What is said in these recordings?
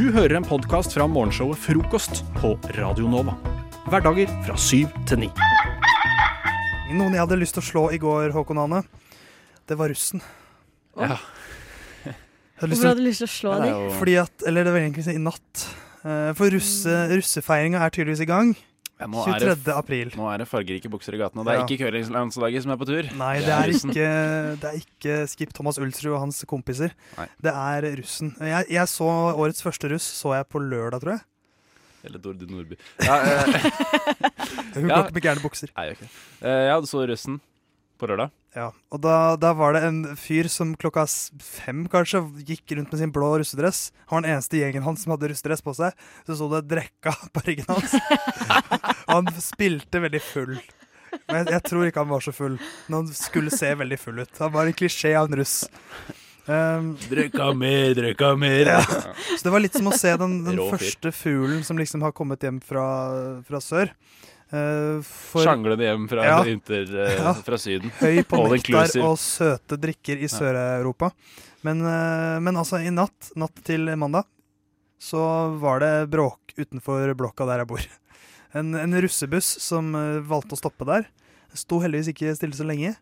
Du hører en podkast fra morgenshowet Frokost på Radio Nova. Hverdager fra syv til ni. Noen jeg hadde lyst til å slå i går, Håkon Ane, det var russen. Ja. Hvorfor hadde du lyst til å slå Ja, dem? fordi at, eller det var egentlig i natt. Eh, For russe, russefeiringa er tydeligvis i gang. Ja, nå, er det, april. nå er det fargerike bukser i gatene. Det er Ja. ikke curlinglandslaget som er på tur. Nei, det er ikke, det er ikke Skip Thomas Ulsrud og hans kompiser. Nei. Det er russen. Jeg, jeg så årets første russ så jeg på lørdag, tror jeg. Eller Dordi Nordby. Ja, eh, Hun går ikke med gærne bukser. nei, okay. det. Eh, ja, du så russen på lørdag. Ja, og da, da var det en fyr som klokka fem kanskje gikk rundt med sin blå russedress. Han var den eneste i gjengen hans som hadde russedress på seg. Så sto det 'drekka' på ryggen hans. og han spilte veldig full. Men jeg, jeg tror ikke han var så full, men han skulle se veldig full ut. Han var en klisjé av en russ. Um, drekka mer, drekka mer. Ja. så det var litt som å se den, den første fuglen som liksom har kommet hjem fra, fra sør. Uh, for Sjanglende hjem fra, Ja. inter, eh, Ja. fra Syden. høy på nektar og søte drikker i Sør-Europa. Men, eh, men altså, i natt, natt til mandag, så var det bråk utenfor blokka der jeg bor. En, en russebuss som eh, valgte å stoppe der. Sto heldigvis ikke stille så lenge,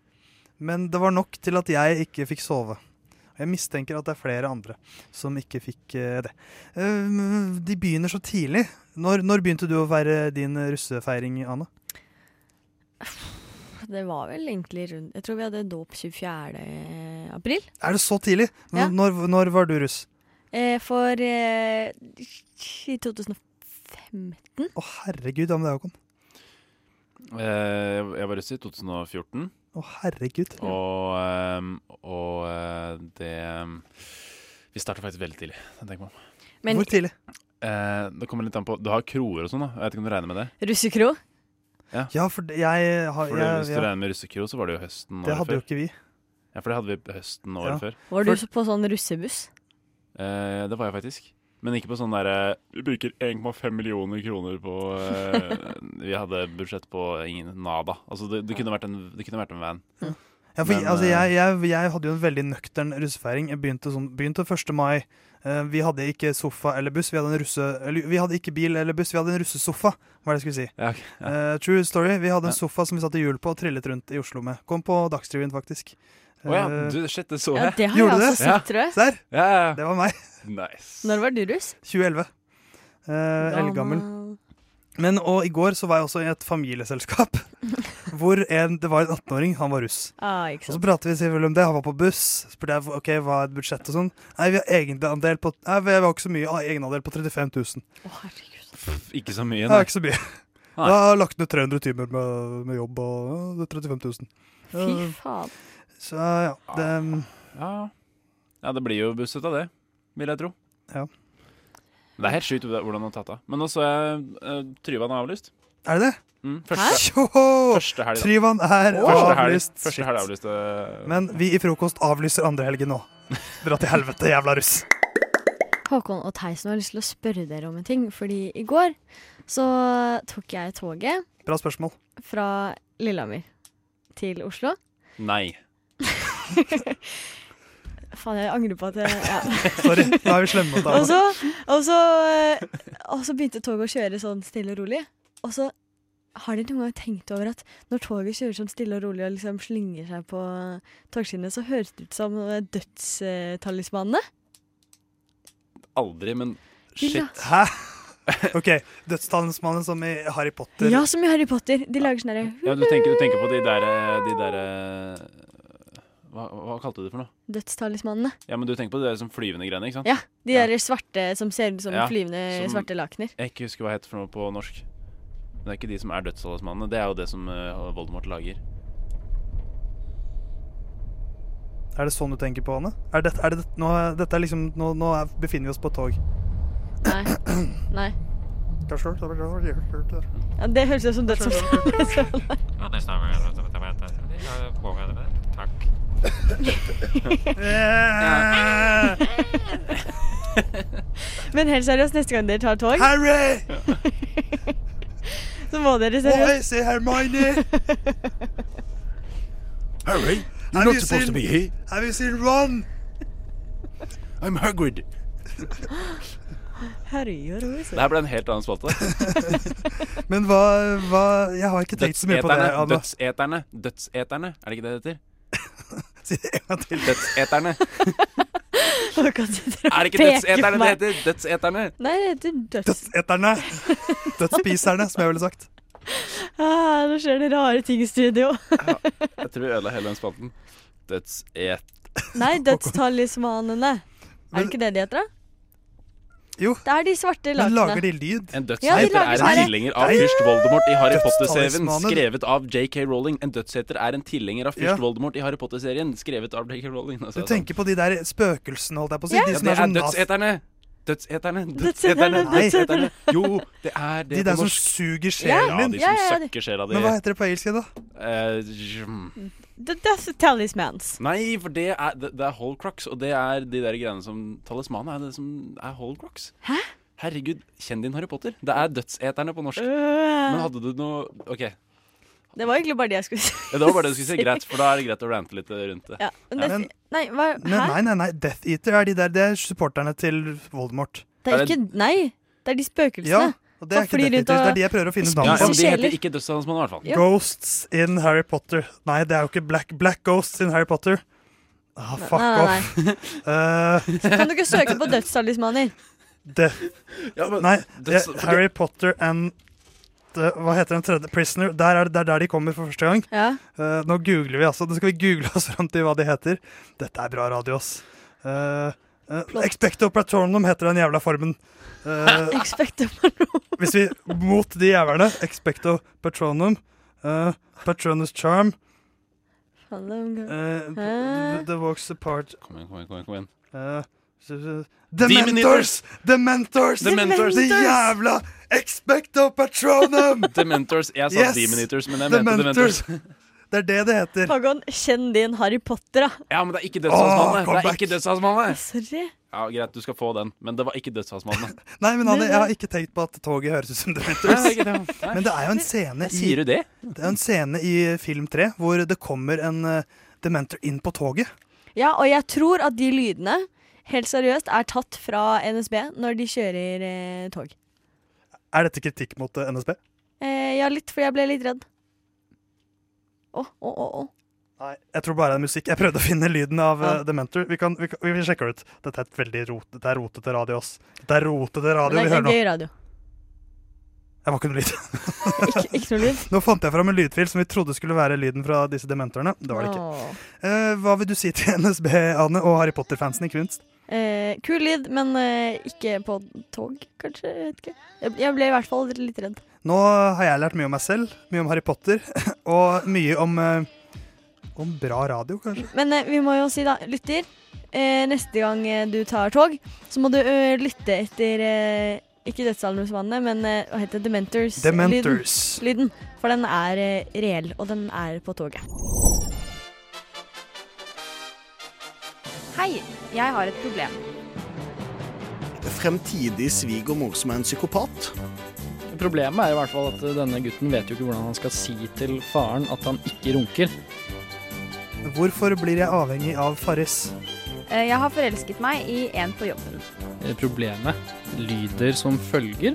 men det var nok til at jeg ikke fikk sove. Jeg mistenker at det er flere andre som ikke fikk eh, det. Eh, De begynner så tidlig. Når, når begynte du å være din russefeiring, Ane? Det var vel egentlig rundt Jeg tror vi hadde dåp 24. april. Er det så tidlig? N- Ja. Når, når var du russ? Eh, for eh, i 2015. Å, herregud, ja, men det er Håkon. Eh, jeg var russ i 2014, Å, herregud. og, ehm, og eh, det Vi starter faktisk veldig tidlig. Men Hvor tidlig? Eh, det kommer litt an på Du har kroer og sånn, da. Jeg vet ikke om du regner med det? russekro? Ja, for jeg har For jeg, Hvis du regner med russekro, så var det jo høsten Det året hadde jo ikke vi. Ja, for det hadde vi høsten året Ja. før. Var For- du på sånn russebuss? Eh, det var jeg faktisk. Men ikke på sånn derre Vi bruker 1,5 millioner kroner på eh, Vi hadde budsjett på ingen nada. Altså, det, det, kunne vært en, det kunne vært en van. Ja, for, Men, altså, eh, jeg, jeg, jeg hadde jo en veldig nøktern russefeiring. Jeg begynte, sånn, begynte 1. mai. Eh, vi hadde ikke sofa eller buss. Vi hadde, en russe, eller, vi hadde ikke bil eller buss, vi hadde en russesofa. Hva er det jeg skulle si? Ja, ja. Uh, true story. Vi hadde en sofa som vi satte hjul på og trillet rundt i Oslo med. Kom på Dagsrevyen, faktisk. Å ja, Eh, du, shit, det så Ja, det har Gjorde jeg også det? Ja. sett, tror jeg. Der. Ja, ja, ja. Det var meg. Nice. Når var du russ? 2011. Eh, Eldgammel. Men og i går så var jeg også i et familieselskap hvor en, det var en 18-åring, han var russ. Ah, ikke Og så pratet vi selvfølgelig om det, han var på buss. Spurte jeg ok, hva er et budsjett og sånn. Nei, vi har egenandel på Nei, vi har ikke så mye. Egenandel på 35 000. Oh, herregud. Ikke så mye, nei. nei. ikke så mye. Nei. Jeg har lagt ned 300 timer med, med jobb, og ja, er 35 000. Fy faen. Så ja, det Ja. ja, det blir jo buss ut av det, vil jeg tro. Ja. Det er helt sjukt hvordan han har tatt av. Men nå så jeg uh, Tryvann er avlyst. Er det det? Mm, første, første helg, da. Tryvann er Første helg, avlyst. første helg er avlyst. eh, Men vi i frokost avlyser andre helgen nå. Dra til helvete, jævla russ. Håkon og Theisen har lyst til å spørre dere om en ting. Fordi i går så tok jeg toget Bra spørsmål. fra Lillehammer til Oslo. Nei. Faen, jeg angrer på at jeg ja. Sorry, nå er vi slemme mot så, og, så, eh, og så begynte toget å kjøre sånn stille og rolig. Og så har dere noen gang tenkt over at når toget kjører sånn stille og rolig og liksom slynger seg på togskinnet, så høres det ut som eh, dødstalismanene? Aldri, men shit. Hæ? OK. Dødstalismannen som i Harry Potter. Ja, som i Harry Potter. De lager sånn derre Ja, du tenker, du tenker på de der, de der hva, hva kalte du det for noe? dødstalismanene. Ja, men du tenker på de der som flyvende greiene, ikke sant? Ja, de Ja. der svarte som ser ut som Ja, flyvende som- svarte lakener. Jeg ikke husker hva det heter for noe på norsk. Men det er ikke de som er dødstalismannene. Det er jo det som uh, Voldemort lager. Er det sånn du tenker på, Anne? Er det, er det, nå, dette er liksom, nå, nå er, befinner vi oss på et tog. Nei. Nei. Ja, det høres ut som dødstalismaner. Men helt seriøst, neste gang dere tar tog, Harry! så må dere se seriøst say Hermione! Harry, Have you seen- here. Have you seen Ron? I'm Hagrid. Det her ble en helt annen spalte. Men hva, hva Jeg har ikke tenkt så mye på det. Anna. Dødseterne. Dødseterne. Er det ikke det det heter? Si det en gang til. Dødseterne. Er det ikke dødseterne det heter? Dødseterne. Nei, det heter døds... Dødseterne. Dødsspiserne, som jeg ville sagt. Ah, nå skjer det rare ting i studio. Jeg tror vi ødela hele den spalten. Dødset... Nei, dødstalismanene. Er det ikke det de heter, da? Jo. Det er de svarte Men lager de lyd? En Ja, de dødseter lager er en tilhenger av fyrst Voldemort i Harry Potter-serien, skrevet av JK Rowling. En dødsheter er en tilhenger av fyrst Ja. Voldemort i Harry Potter-serien, skrevet av JK Rowling. Du tenker på de der spøkelsene, holdt jeg på å si. Ja. De ja, det er er Dødsheterne Dødsheterne dødseterne! Dødseterne! Dødseterne, Dødseterne! Jo, det er det De der som suger Ja, sjelen de din. som Ja, ja, de- søkker sjela di. Men hva heter det på engelsk da? Eh, jm. The Death Talismans. Nei, for det er, det, det er Holcrocks, og det er de der greiene som Talismanet er det som er Holcrocks. Hæ? Herregud, kjenn din Harry Potter. Det er dødseterne på norsk. Men Øh. hadde du noe OK. Det var egentlig bare det jeg skulle si. Ja, det var bare det du skulle si. Greit, for da er det greit å rante litt rundt det. Ja, men Ja. Men- nei, hva, Men nei, nei, nei. Death Eater er de der Det er supporterne til Voldemort. Det Er ikke Nei, det er de spøkelsene. Ja, og det er ikke og- Det er de jeg prøver å finne De Ja, navn ja, på. men De heter ikke Dødstalsmannen, i hvert fall. Ja. Ghosts in Harry Potter. Nei, det er jo ikke Black, Black Ghosts in Harry Potter. Ah, fuck nei, nei, off. uh, Kan du ikke søke på dødstalismaner? det, Ja, men, nei, det, Harry Potter and det, Hva heter den tredje? Prisoner. Der er det det er der de kommer for første gang. Ja. Uh, nå googler vi, altså. Nå skal vi google oss fram til hva de heter. Dette er bra radio, ass. Uh, Flott. Expecto Patronum heter den jævla formen. Uh, Expecto hvis vi Mot de jævlene. Expecto Patronum. Uh, Patronus Charm. Uh, the Walks Apart Kom igjen, kom igjen. kom igjen, kom igjen. uh! Dementors! Dementors! Dementors! De jævla Expecto Patronum! Dementors. Jeg sa Yes! Demon men jeg mente Dementors. Det er det det heter. Pagon, kjenn din Harry Potter, da. Ja, men det er ikke Dødshavsmannen. Det er ikke dødshavsmannen. Sorry. Ja, Greit, du skal få den, men det var ikke Dødshavsmannen. Nei, men Anne, jeg har ikke tenkt på at toget høres ut som Dementors. Men det er jo en scene i, Sier du det? det er en scene i film 3 hvor det kommer en uh, Dementor inn på toget. Ja, og jeg tror at de lydene helt seriøst er tatt fra NSB når de kjører eh, tog. Er dette kritikk mot eh, NSB? Eh, ja, litt, for jeg ble litt redd. Å, å, å. å. Nei, jeg tror bare det er musikk. Jeg prøvde å finne lyden av Ja. eh, Dementor. Vi, kan, vi, kan, vi sjekker det ut. Dette er et veldig rot, dette er rotete radio, ass. Dette er rotete radio Men vi det hører er nå. gøy radio. Det var ikke noe lyd. ikke, ikke noe lyd. Nå fant jeg fram en lydfil som vi trodde skulle være lyden fra disse dementorene. Det var det ikke. Åh. Eh, hva vil du si til NSB, Anne, og Harry Potter-fansen, i minst? Eh, kul lyd, men eh, ikke på tog, kanskje. Jeg, vet ikke. Jeg, ble i hvert fall litt redd. Nå har jeg lært mye om meg selv, mye om Harry Potter, og mye om, eh, om bra radio, kanskje. Men eh, vi må jo si, da, lytter, eh, neste gang eh, du tar tog, så må du lytte etter ikke Dødsaldrosvannet, men hva heter det? Dementors. Dementors. Lyden, lyden. For den er reell, og den er på toget. Hei, jeg har et problem. Fremtidig svigermor som er en psykopat. Problemet er i hvert fall at denne gutten vet jo ikke hvordan han skal si til faren at han ikke runker. Hvorfor blir jeg avhengig av Farris? Eh, Jeg har forelsket meg i en på jobben. Eh, Problemet lyder som følger.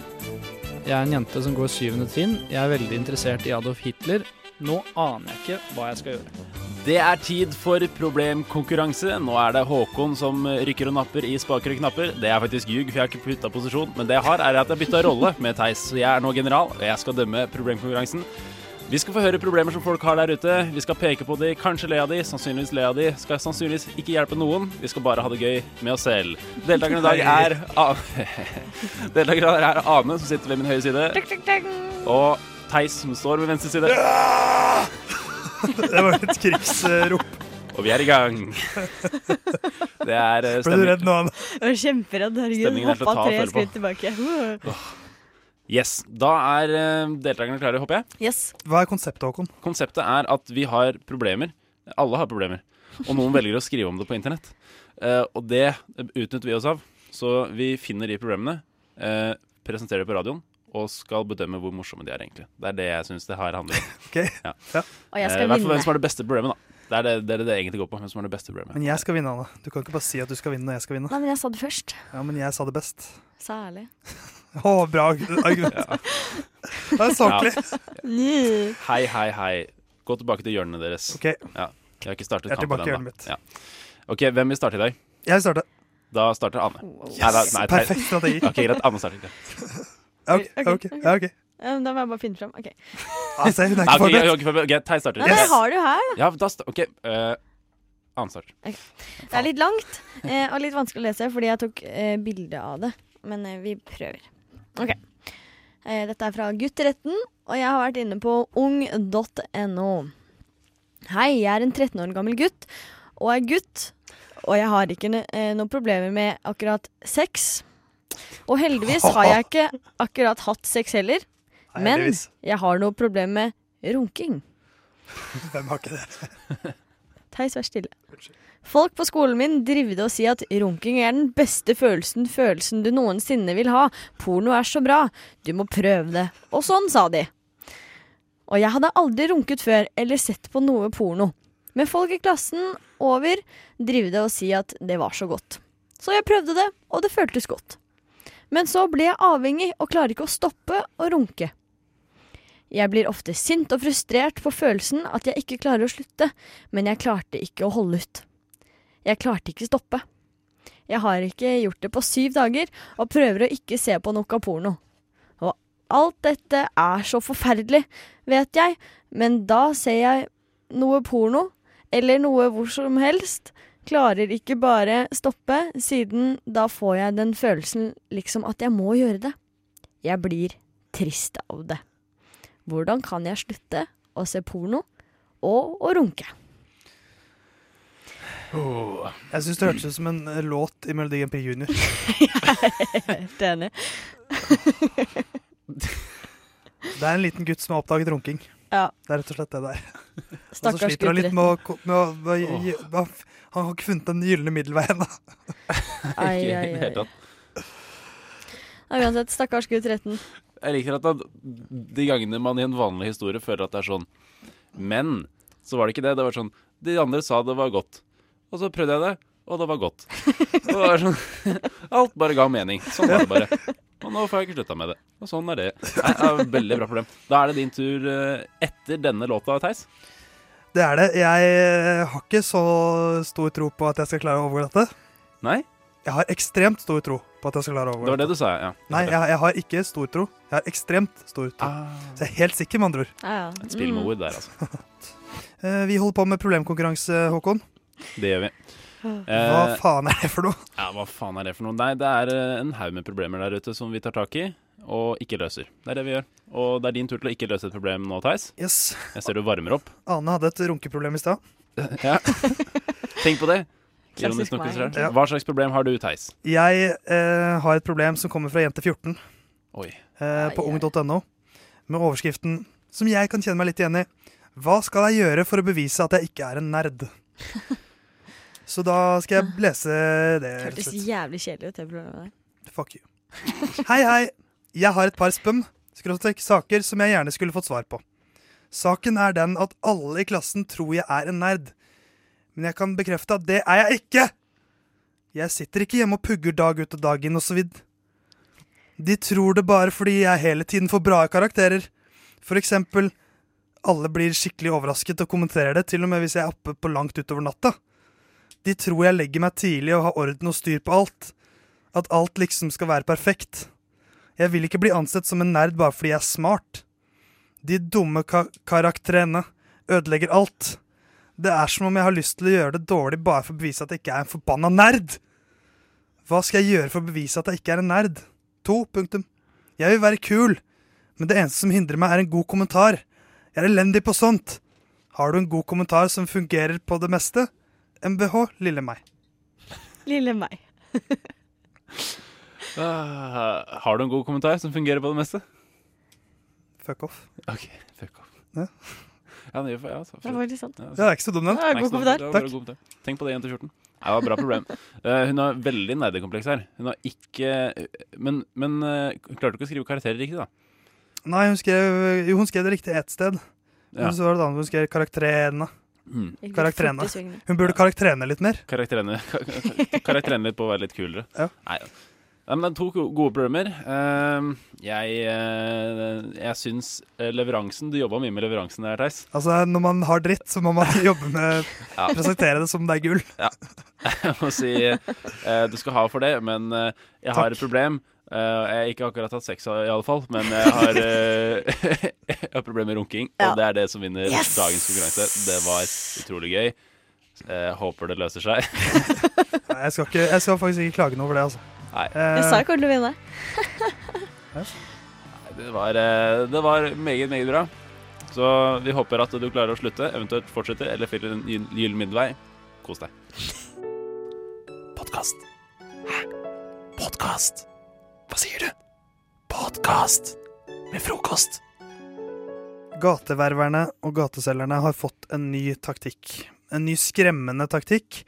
Jeg er en jente som går syvende trinn. Jeg er veldig interessert i Adolf Hitler. Nå aner jeg ikke hva jeg skal gjøre. Det er tid for problemkonkurranse. Nå er det Håkon som rykker og napper i spaker og knapper. Det er faktisk ljug, for jeg har ikke bytta posisjon. Men det jeg har, er at jeg bytta rolle med Theis. Så jeg er nå general, og jeg skal dømme problemkonkurransen. Vi skal få høre problemer som folk har der ute. Vi skal peke på de, kanskje le av de, sannsynligvis le av de. Skal sannsynligvis ikke hjelpe noen. Vi skal bare ha det gøy med oss selv. Deltakerne i dag er Deltakerne i dag er Ane, som sitter ved min høyre side. Og Theis, som står ved venstre side. Det var et krigsrop. Og vi er i gang. Det er stemning. Ble du redd nå, Anne? Jeg var kjemperedd. Herregud. Er Hoppa tre skritt tilbake. Uh. Yes, Da er eh, deltakerne klare, håper jeg. Yes. Hva er konseptet, Håkon? Konseptet er at vi har problemer. Alle har problemer. Og noen velger å skrive om det på internett. Eh, og det utnytter vi oss av. Så vi finner de problemene, eh, presenterer det på radioen, og skal bedømme hvor morsomme de er, egentlig. Det er det jeg syns det her handler om. Ok, Ja. ja. Og jeg Eh, skal vinne. hvert hvem som har det beste problemet, da. Det er det, det er det det egentlig går på. Hvem som har det beste problemet. Men jeg skal vinne, Anne. Du kan ikke bare si at du skal vinne når jeg skal vinne. Nei, men jeg sa det først. Ja, men jeg sa det best. Særlig. Å, bra argument. Det er saklig. Hei, hei, hei. Gå tilbake til hjørnene deres. Ok, Ja, jeg har ikke startet Jeg er tilbake i kampen hjørnet ennå. Ja. OK, hvem vil starte i dag? jeg starter. Da starter Anne. Yes, Nei, da- nei, Perfekt strategi. OK, greit. Anne starter. greit. Ok, okay, okay. ja, ok. Da må jeg bare finne fram. Ok. Altså, hun er ikke forberedt. Okay, ok, ok, Tei starter. Yes. jeg har det jo her. Ja, da sta OK. Uh, Annen start. Okay. Det er litt langt eh, og litt vanskelig å lese fordi jeg tok eh, bilde av det. Men eh, vi prøver. OK. Eh, dette er fra Gutt13, og jeg har vært inne på ung.no. Hei, jeg er en 13 år gammel gutt og er gutt. Og jeg har ikke eh, noen problemer med akkurat sex. Og heldigvis har jeg ikke akkurat hatt sex heller. Nei, Men heldigvis. jeg har noe problem med runking. Hvem har ikke det? Theis, vær stille. Folk på skolen min drivde og si at runking er den beste følelsen, følelsen du noensinne vil ha. Porno er så bra. Du må prøve det. Og sånn sa de. Og jeg hadde aldri runket før eller sett på noe porno. Men folk i klassen over drivde og si at det var så godt. Så jeg prøvde det, og det føltes godt. Men så blir jeg avhengig og klarer ikke å stoppe å runke. Jeg blir ofte sint og frustrert på følelsen at jeg ikke klarer å slutte, men jeg klarte ikke å holde ut. Jeg klarte ikke stoppe. Jeg har ikke gjort det på syv dager, og prøver å ikke se på noe porno. Og alt dette er så forferdelig, vet jeg, men da ser jeg noe porno, eller noe hvor som helst, klarer ikke bare stoppe, siden da får jeg den følelsen liksom at jeg må gjøre det. Jeg blir trist av det. Hvordan kan jeg slutte å se porno og å runke? Oh. Jeg syns det hørtes ut som en eh, låt i Melodi Grand Prix Junior. Helt enig. Det er en liten gutt som har oppdaget runking. Ja. Det er rett og slett det der. Og så Stakkars sliter han litt med å, med å, med å gi- Han har ikke funnet den gylne middelveien, da. Ai, ai, ai. Ja, uansett, stakkars gutt 13. Jeg liker at det, de gangene man i en vanlig historie føler at det er sånn Men så var det ikke det. Det var sånn De andre sa det var godt. Og så prøvde jeg det, og det var godt. Og det var sånn Alt bare ga mening. Sånn var det bare. Og nå får jeg ikke slutta med det. Og sånn er det. Nei, det er et veldig bra problem. Da er det din tur eh, etter denne låta, Theis. Det er det. Jeg eh, har ikke så stor tro på at jeg skal klare å overgå dette. Nei? Jeg har ekstremt stor tro på at jeg skal klare å overgå dette. Det var det du sa, ja. Nei, jeg, jeg har ikke stor tro. Jeg har ekstremt stor tro. Ah, Så jeg er helt sikker, med andre ord. Ah, ja. et spill med Mm. ord der, altså. Eh, Vi holder på med problemkonkurranse, Håkon. Det gjør vi. Hva Eh, faen er det for noe? Ja, hva faen er det for noe? Nei, det er eh, en haug med problemer der ute som vi tar tak i, og ikke løser. Det er det vi gjør. Og det er din tur til å ikke løse et problem nå, Theis. Yes. Jeg ser du varmer opp. Ane hadde et runkeproblem i stad. Ja. Tenk på det. Klassisk Ironisk nok. Ja. Hva slags problem har du, Theis? Jeg eh, har et problem som kommer fra Jente14 Oi. eh, på ung.no, med overskriften som jeg kan kjenne meg litt igjen i. Hva skal jeg gjøre for å bevise at jeg ikke er en nerd? Så da skal jeg lese det. og Hørtes jævlig kjedelig ut, det med deg. Fuck you. Hei, hei. Jeg har et par spøm, skråstrek saker, som jeg gjerne skulle fått svar på. Saken er den at alle i klassen tror jeg er en nerd. Men jeg kan bekrefte at det er jeg ikke! Jeg sitter ikke hjemme og pugger dag ut og dag inn og så vidt. De tror det bare fordi jeg hele tiden får bra karakterer. For eksempel, alle blir skikkelig overrasket og kommenterer det, til og med hvis jeg er oppe på langt utover natta. De tror jeg legger meg tidlig og har orden og styr på alt. At alt liksom skal være perfekt. Jeg vil ikke bli ansett som en nerd bare fordi jeg er smart. De dumme ka karakterene ødelegger alt. Det er som om jeg har lyst til å gjøre det dårlig bare for å bevise at jeg ikke er en forbanna nerd. Hva skal jeg gjøre for å bevise at jeg ikke er en nerd? To, punktum. Jeg vil være kul, men det eneste som hindrer meg, er en god kommentar. Jeg er elendig på sånt. Har du en god kommentar som fungerer på det meste? MBH, lille meg. Lille meg. uh, har du en god kommentar som fungerer på det meste? Fuck off. OK, fuck off. Ja. Ja, det gjør ja, så, Det var litt sant. ja, Det er ikke så dum, den. Ja, god kommentar. Takk. kommentar. Tenk på det, jente 14. Det var bra problem. Uh, hun har veldig nerdekompleks her. Hun har ikke Men, men uh, hun klarte ikke å skrive karakterer riktig, da. Nei, hun skrev, jo, hun skrev det riktig ett sted. Ja. Men så var det et annet hun skrev karakterene. Mm. Karakterene. Hun burde karakterene litt mer. Karakterene, karakterene litt på å være litt kulere. Ja. Nei, men det er to gode problemer. Ehm, jeg uh, jeg syns eh, leveransen Du jobba mye med leveransen der, Theis. Altså, Når man har dritt, så må man jobbe med Ja. presentere det som det er gull. Jeg må si eh, du skal ha for det, men eh, jeg har Takk. et problem. Eh, jeg har ikke akkurat hatt sex, i alle fall, men jeg har, uh, jeg har problemer med runking. Ja. Og det er det som vinner Yes! dagens konkurranse. Det var utrolig gøy. Uh, håper det løser seg. Nei, Jeg skal, ikke, jeg skal faktisk ikke klage noe over det. altså. Nei. Jeg sa jeg kom til å vinne. Det var, det var meget, meget bra. Så vi håper at du klarer å slutte, eventuelt fortsette, eller finner en gyll- gyllen middelvei. Kos deg. Podkast. Hæ? Podkast? Hva sier du? Podkast med frokost. Gateververne og gateselgerne har fått en ny taktikk. En ny skremmende taktikk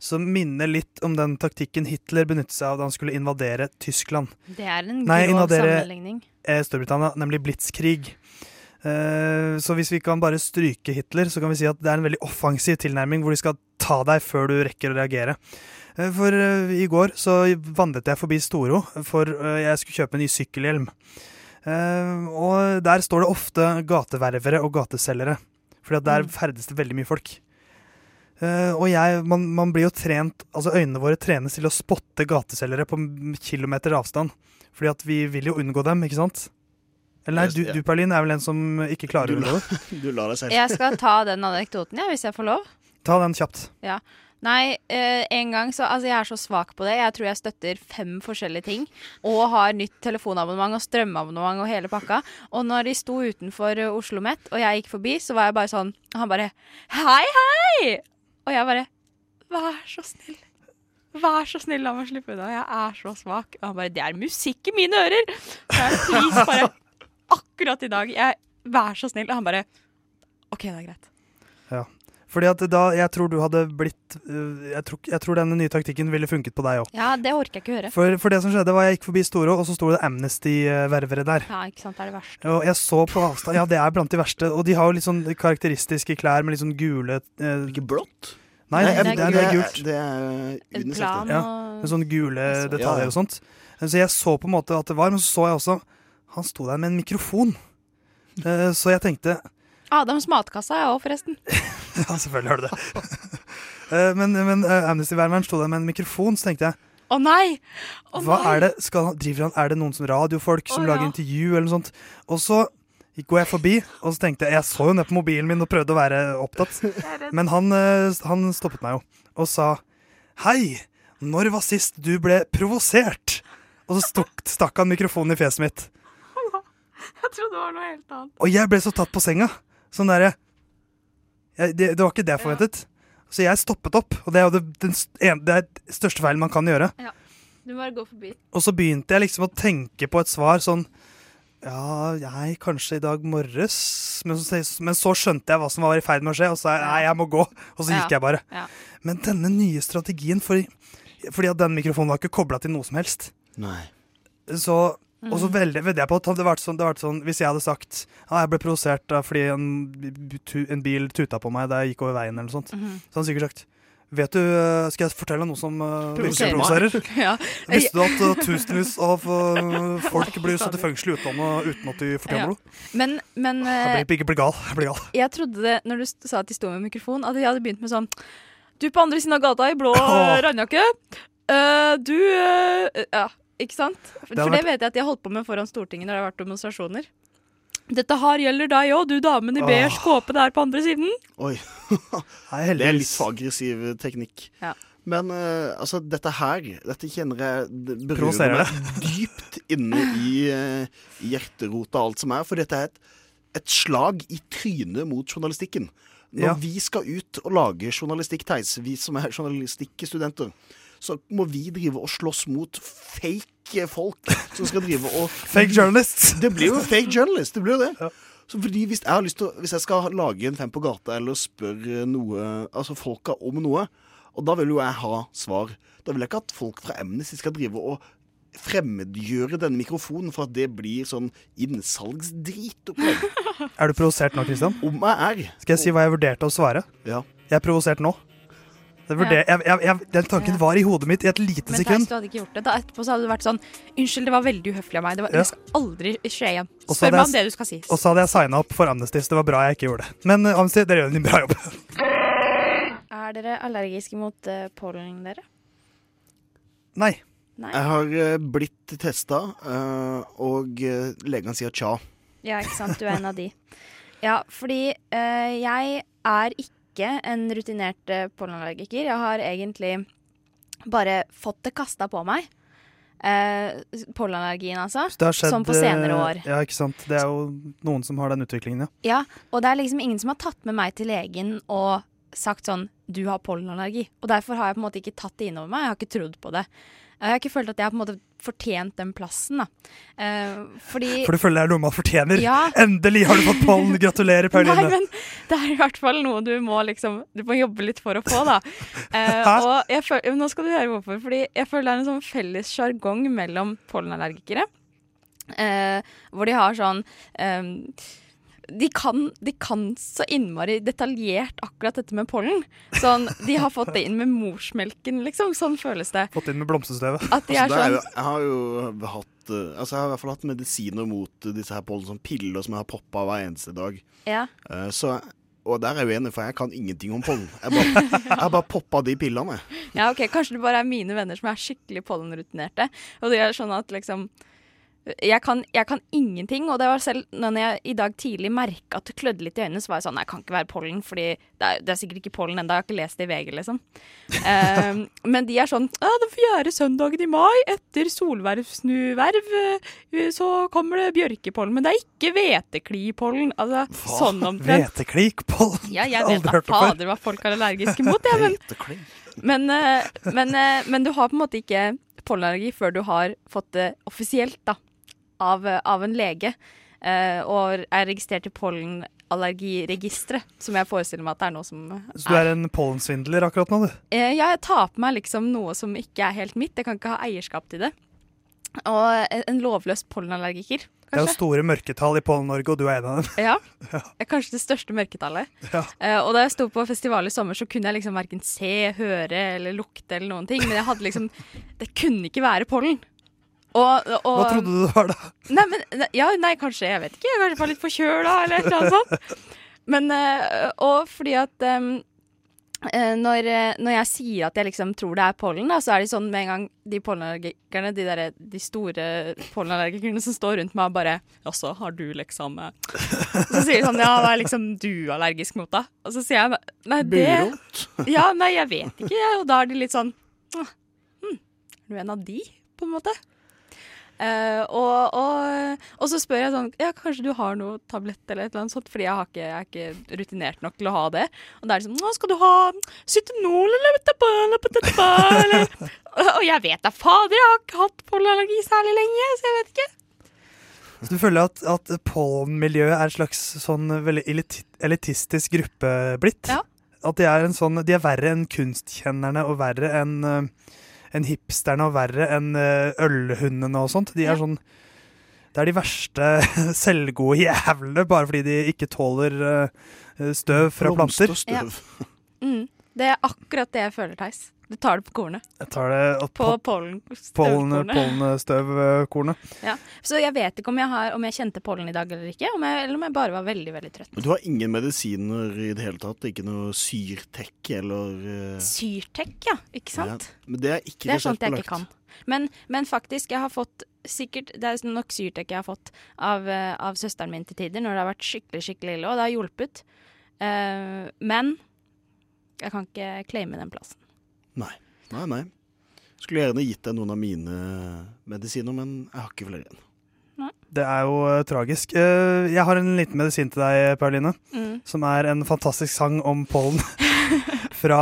som minner litt om den taktikken Hitler benyttet seg av da han skulle invadere Tyskland. Det er en Nei, grov invadere- sammenligning. eh, Storbritannia, nemlig blitzkrig. Eh, så hvis vi kan bare stryke Hitler, så kan vi si at det er en veldig offensiv tilnærming hvor de skal ta deg før du rekker å reagere. Eh, For eh, i går så vandret jeg forbi Storo, for eh, jeg skulle kjøpe en ny sykkelhjelm. Eh, og der står det ofte gateververe og gateselgere, fordi at der Mm. ferdes det veldig mye folk. Eh, og jeg, man, man blir jo trent, altså øynene våre trenes til å spotte gateselgere på kilometer avstand. Fordi at vi vil jo unngå dem, ikke sant? Eller nei, du, du Perlin, er vel en som ikke klarer å unngå det? Du lar deg selv. Jeg skal ta den anekdoten, ja, hvis jeg får lov. Ta den kjapt. Nei, eh, en gang så Altså, jeg er så svak på det. Jeg tror jeg støtter fem forskjellige ting. Og har nytt telefonabonnement og strømabonnement og hele pakka. Og når de sto utenfor eh, Oslo Met, og jeg gikk forbi, så var jeg bare sånn Og han bare Hei, hei! Og jeg bare Vær så snill. Vær så snill, la meg slippe unna. Jeg er så svak. Og han bare Det er musikk i mine ører! Så jeg please, bare Akkurat i dag. Jeg Vær så snill. Og han bare OK, det er greit. Fordi at da, jeg tror du hadde blitt øh, jeg, tror, jeg tror denne nye taktikken ville funket på deg òg. Ja, det orker jeg ikke høre. For, for det som skjedde, var jeg gikk forbi Storo, og så sto det Amnesty-ververe der. Ja, ikke sant. Det er det verste. Og jeg så på avstand Ja, det er blant de verste. Og de har jo litt sånn karakteristiske klær med litt sånn gule eh, Ikke blått? Nei, Nei, det, det er er, det er gult. Det er En UNICEF. plan. Ja, og Med sånne gule så- detaljer Ja, ja. og sånt. Så jeg så på en måte at det var, men så så jeg også Han sto der med en mikrofon. Eh, Så jeg tenkte Adams matkassa, jeg òg, forresten. Ja, selvfølgelig har du det. Eh, men men eh, Amnesty-værmeren sto der med en mikrofon, så tenkte jeg Å nei! Oh, Hva nei! er det? Skal han, driver han, er det noen som radiofolk som oh, lager ja. intervju eller noe sånt? Og så går jeg forbi, og så tenkte jeg Jeg så jo ned på mobilen min og prøvde å være opptatt. Men han, eh, han stoppet meg jo og sa Hei, når var sist du ble provosert? Og så stok, stakk han mikrofonen i fjeset mitt. Jeg trodde det var noe helt annet. Og jeg ble så tatt på senga. Sånn derre det, det var ikke det jeg forventet. Så jeg stoppet opp, og det er jo det, den, det er største feilen man kan gjøre. Ja. Du må bare gå forbi. Og så begynte jeg liksom å tenke på et svar sånn Ja, jeg kanskje i dag morges men så, men så skjønte jeg hva som var i ferd med å skje, og så sa jeg nei, jeg må gå. Og så Ja. gikk jeg bare. Ja. Men denne nye strategien fordi, Fordi at den mikrofonen var ikke kobla til noe som helst. Nei. Så, og så veldig, vedder jeg på at det hadde vært sånn, det vært sånn Hvis jeg hadde sagt ja, jeg ble provosert fordi en, en bil tuta på meg da jeg gikk over veien, eller noe sånt, Mhm. så hadde han sikkert sagt Vet du, øh, Skal jeg fortelle noe som uh, virkelig Provoserer. Ja. Visste du at uh, tusenvis av uh, folk blir satt i fengsel i utlandet uten at de fortjener Ja. noe? Men, men Jeg eh, blir, ikke blir gal. Jeg blir gal. jeg trodde det når du sa at de sto med mikrofon, at de hadde begynt med sånn Du på andre siden av gata i blå Åh. randjakke. Eh, du eh, Ja, ikke sant? For, det, for det vært- vet jeg at de har holdt på med foran Stortinget når det har vært demonstrasjoner. Dette her gjelder deg òg, du damen i beige kåpe der på andre siden. Oi. Det er litt aggressiv teknikk. Ja. Men uh, altså, dette her Dette kjenner jeg berører meg dypt inne i, uh, hjerterota og alt som er. For dette er et, et slag i trynet mot journalistikken. Når Ja. vi skal ut og lage journalistikk, Theis, vi som er journalistikkstudenter, så må vi drive og slåss mot fake folk som skal drive og Fake journalists. det blir jo fake journalists. Det blir jo det. Ja. Så fordi hvis jeg har lyst til Hvis jeg skal lage en Fem på gata eller spørre noe Altså folka om noe, og da vil jo jeg ha svar. Da vil jeg ikke at folk fra Amnesty skal drive og fremmedgjøre denne mikrofonen for at det blir sånn innsalgsdrit. Er du provosert nå, Kristian? Om jeg er. Skal jeg si hva jeg vurderte å svare? Ja. Jeg er provosert nå. Jeg, jeg, jeg, den tanken var i hodet mitt i et lite Men sekund. Men du hadde ikke gjort det. Da etterpå så hadde du vært sånn Unnskyld, det var veldig uhøflig av meg. Det, var, Ja. det skal aldri skje igjen. Og Spør meg om det du skal si. Og så hadde jeg signa opp for Amnesty, så det var bra jeg ikke gjorde det. Men uh, Amnesty, dere gjør en bra jobb. Er dere allergiske mot uh, pollen, dere? Nei. Nei? Jeg har uh, blitt testa, og uh, legene sier tja. Ja, ikke sant. Du er en av de. Ja, fordi eh, jeg er ikke en rutinert eh, pollenallergiker. Jeg har egentlig bare fått det kasta på meg. Eh, pollenallergien, altså. Skjedd Som på senere eh, år. Ja, ikke sant. Det er jo noen som har den utviklingen, ja. Ja, og det er liksom ingen som har tatt med meg til legen og sagt sånn Du har pollenallergi. Og derfor har jeg på en måte ikke tatt det innover meg. Jeg har ikke trodd på det. Jeg har ikke følt at jeg har på en måte fortjent den plassen, da. Eh, fordi For du føler det er noe man fortjener. Ja. Endelig har du fått pollen! Gratulerer, Pauline. Nei, men det er i hvert fall noe du må liksom Du må jobbe litt for å få, da. Eh, Hæ? og jeg føl, nå skal du høre hvorfor. Fordi jeg føler det er en sånn felles sjargong mellom pollenallergikere. Eh, hvor de har sånn eh, de kan, de kan så innmari detaljert akkurat dette med pollen. Sånn, De har fått det inn med morsmelken, liksom. Sånn føles det. Fått inn med blomsterstøvet. Altså, sånn jeg har jo hatt eh, Altså jeg har i hvert fall hatt medisiner mot disse her pollen, sånn piller som jeg har poppa hver eneste dag. Ja. Uh, så og der er jeg uenig, for jeg kan ingenting om pollen. Jeg bare, jeg har bare poppa de pillene. Ja, ok, Kanskje det bare er mine venner som er skikkelig pollenrutinerte. Og de er sånn at liksom jeg kan, jeg kan ingenting, og det var selv når jeg i dag tidlig merka at det klødde litt i øynene, så var jeg sånn Nei, kan ikke være pollen, fordi det er, det er sikkert ikke pollen ennå. Jeg har ikke lest det i VG, liksom. Eh, men de er sånn Ja, den fjerde søndagen i mai, etter solvervsnuverv, eh, så kommer det bjørkepollen. Men det er ikke hveteklipollen. Altså sånn omtrent. Hveteklikpollen? Ja, jeg vet da fader hva folk er allergiske mot, jeg, men men, eh, men, eh, men du har på en måte ikke pollenallergi før du har fått det offisielt da, av, av en lege. Uh, og er registrert i pollenallergiregisteret, som jeg forestiller meg at det er noe som Så du er en pollensvindler akkurat nå, du? Uh, ja, jeg tar på meg liksom noe som ikke er helt mitt. Jeg kan ikke ha eierskap til det. Og en- lovløs pollenallergiker, Kanskje? Det er jo store mørketall i Pollen-Norge, og du er en av dem. Ja. er Kanskje det største mørketallet. Ja. Uh, og da jeg sto på festival i sommer, så kunne jeg liksom verken se, høre eller lukte eller noen ting. Men jeg hadde liksom Det kunne ikke være pollen. Og, og, Hva trodde du det var da? Nei, men, ja, nei, kanskje, jeg vet ikke. Jeg hvert var litt forkjøla eller et eller annet sånt. Men, eh, og fordi at eh, når, eh, når jeg sier at jeg liksom tror det er pollen, da, så er det sånn med en gang de pollenallergikerne, de, der, de store pollenallergikerne som står rundt meg bare Jaså, har du liksom eh?» Så sier de sånn Ja, hva er liksom du allergisk mot, da? Og så sier jeg nei, det Ja, nei, jeg vet ikke. jeg. Og da er de litt sånn hm, Er du en av de, på en måte? Eh, og, og, og så spør jeg sånn Ja, kanskje du har noe tablett eller et eller annet sånt, fordi jeg, har ikke, jeg er ikke rutinert nok til å ha det. Og da er det sånn Nå skal du ha Cytanol eller eller Og jeg vet da fader, jeg har ikke hatt pollenallergi særlig lenge, så jeg vet ikke. Så du føler at, at pollenmiljøet er en slags sånn veldig eliti- elitistisk gruppe blitt? Ja. At de er, en sånn, de er verre enn kunstkjennerne og verre enn eh, enn hipsterne og verre enn eh, ølhundene og sånt. De er sånn Det er de verste selvgode jævlene bare fordi de ikke tåler eh, støv fra planter. Ja. Mm, det er akkurat det jeg føler, Theis. Du tar det på kornet. Jeg tar det På på pollen, pollen- pollenstøvkornet. Ja. Så jeg vet ikke om jeg, har, om jeg kjente pollen i dag eller ikke, om jeg, eller om jeg bare var veldig, veldig trøtt. Men du har ingen medisiner i det hele tatt? Ikke noe Syrtec eller uh... Syrtec, ja. Ikke sant? Ja, men det er ikke Det er sånt jeg ikke kan. Men, men faktisk, jeg har fått sikkert Det er nok Syrtec jeg har fått av, eh, av søsteren min til tider når det har vært skikkelig skikkelig ille, og det har hjulpet. Uh, men jeg kan ikke claime den plassen. Nei. Nei, nei. Skulle gjerne gitt deg noen av mine medisiner, men jeg har ikke flere igjen. Det er jo uh, tragisk. Uh, jeg har en liten medisin til deg, Pauline. Mm. Som er en fantastisk sang om pollen. fra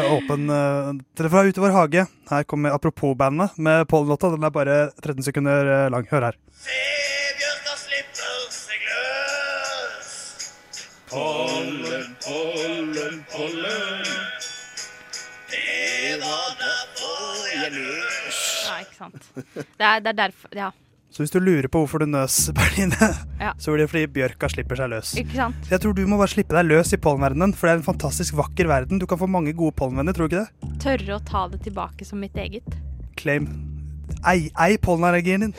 uh, åpen eh, Fra Ute i vår hage. Her kommer Apropos-bandet med pollenlåta. Den er bare 13 sekunder eh, lang. Hør her. Se, bjørna slipper seg løs. Pollen, pollen, løs. Sant. Det er, det er derfor Ja. Så hvis du lurer på hvorfor du nøs, Berline, Ja. så blir det fordi bjørka slipper seg løs. Ikke sant? Jeg tror du må bare slippe deg løs i pollenverdenen, for det er en fantastisk vakker verden. Du kan få mange gode pollenvenner, tror du ikke det? Tørre å ta det tilbake som mitt eget. Claim. Ei, ei pollenallergien din.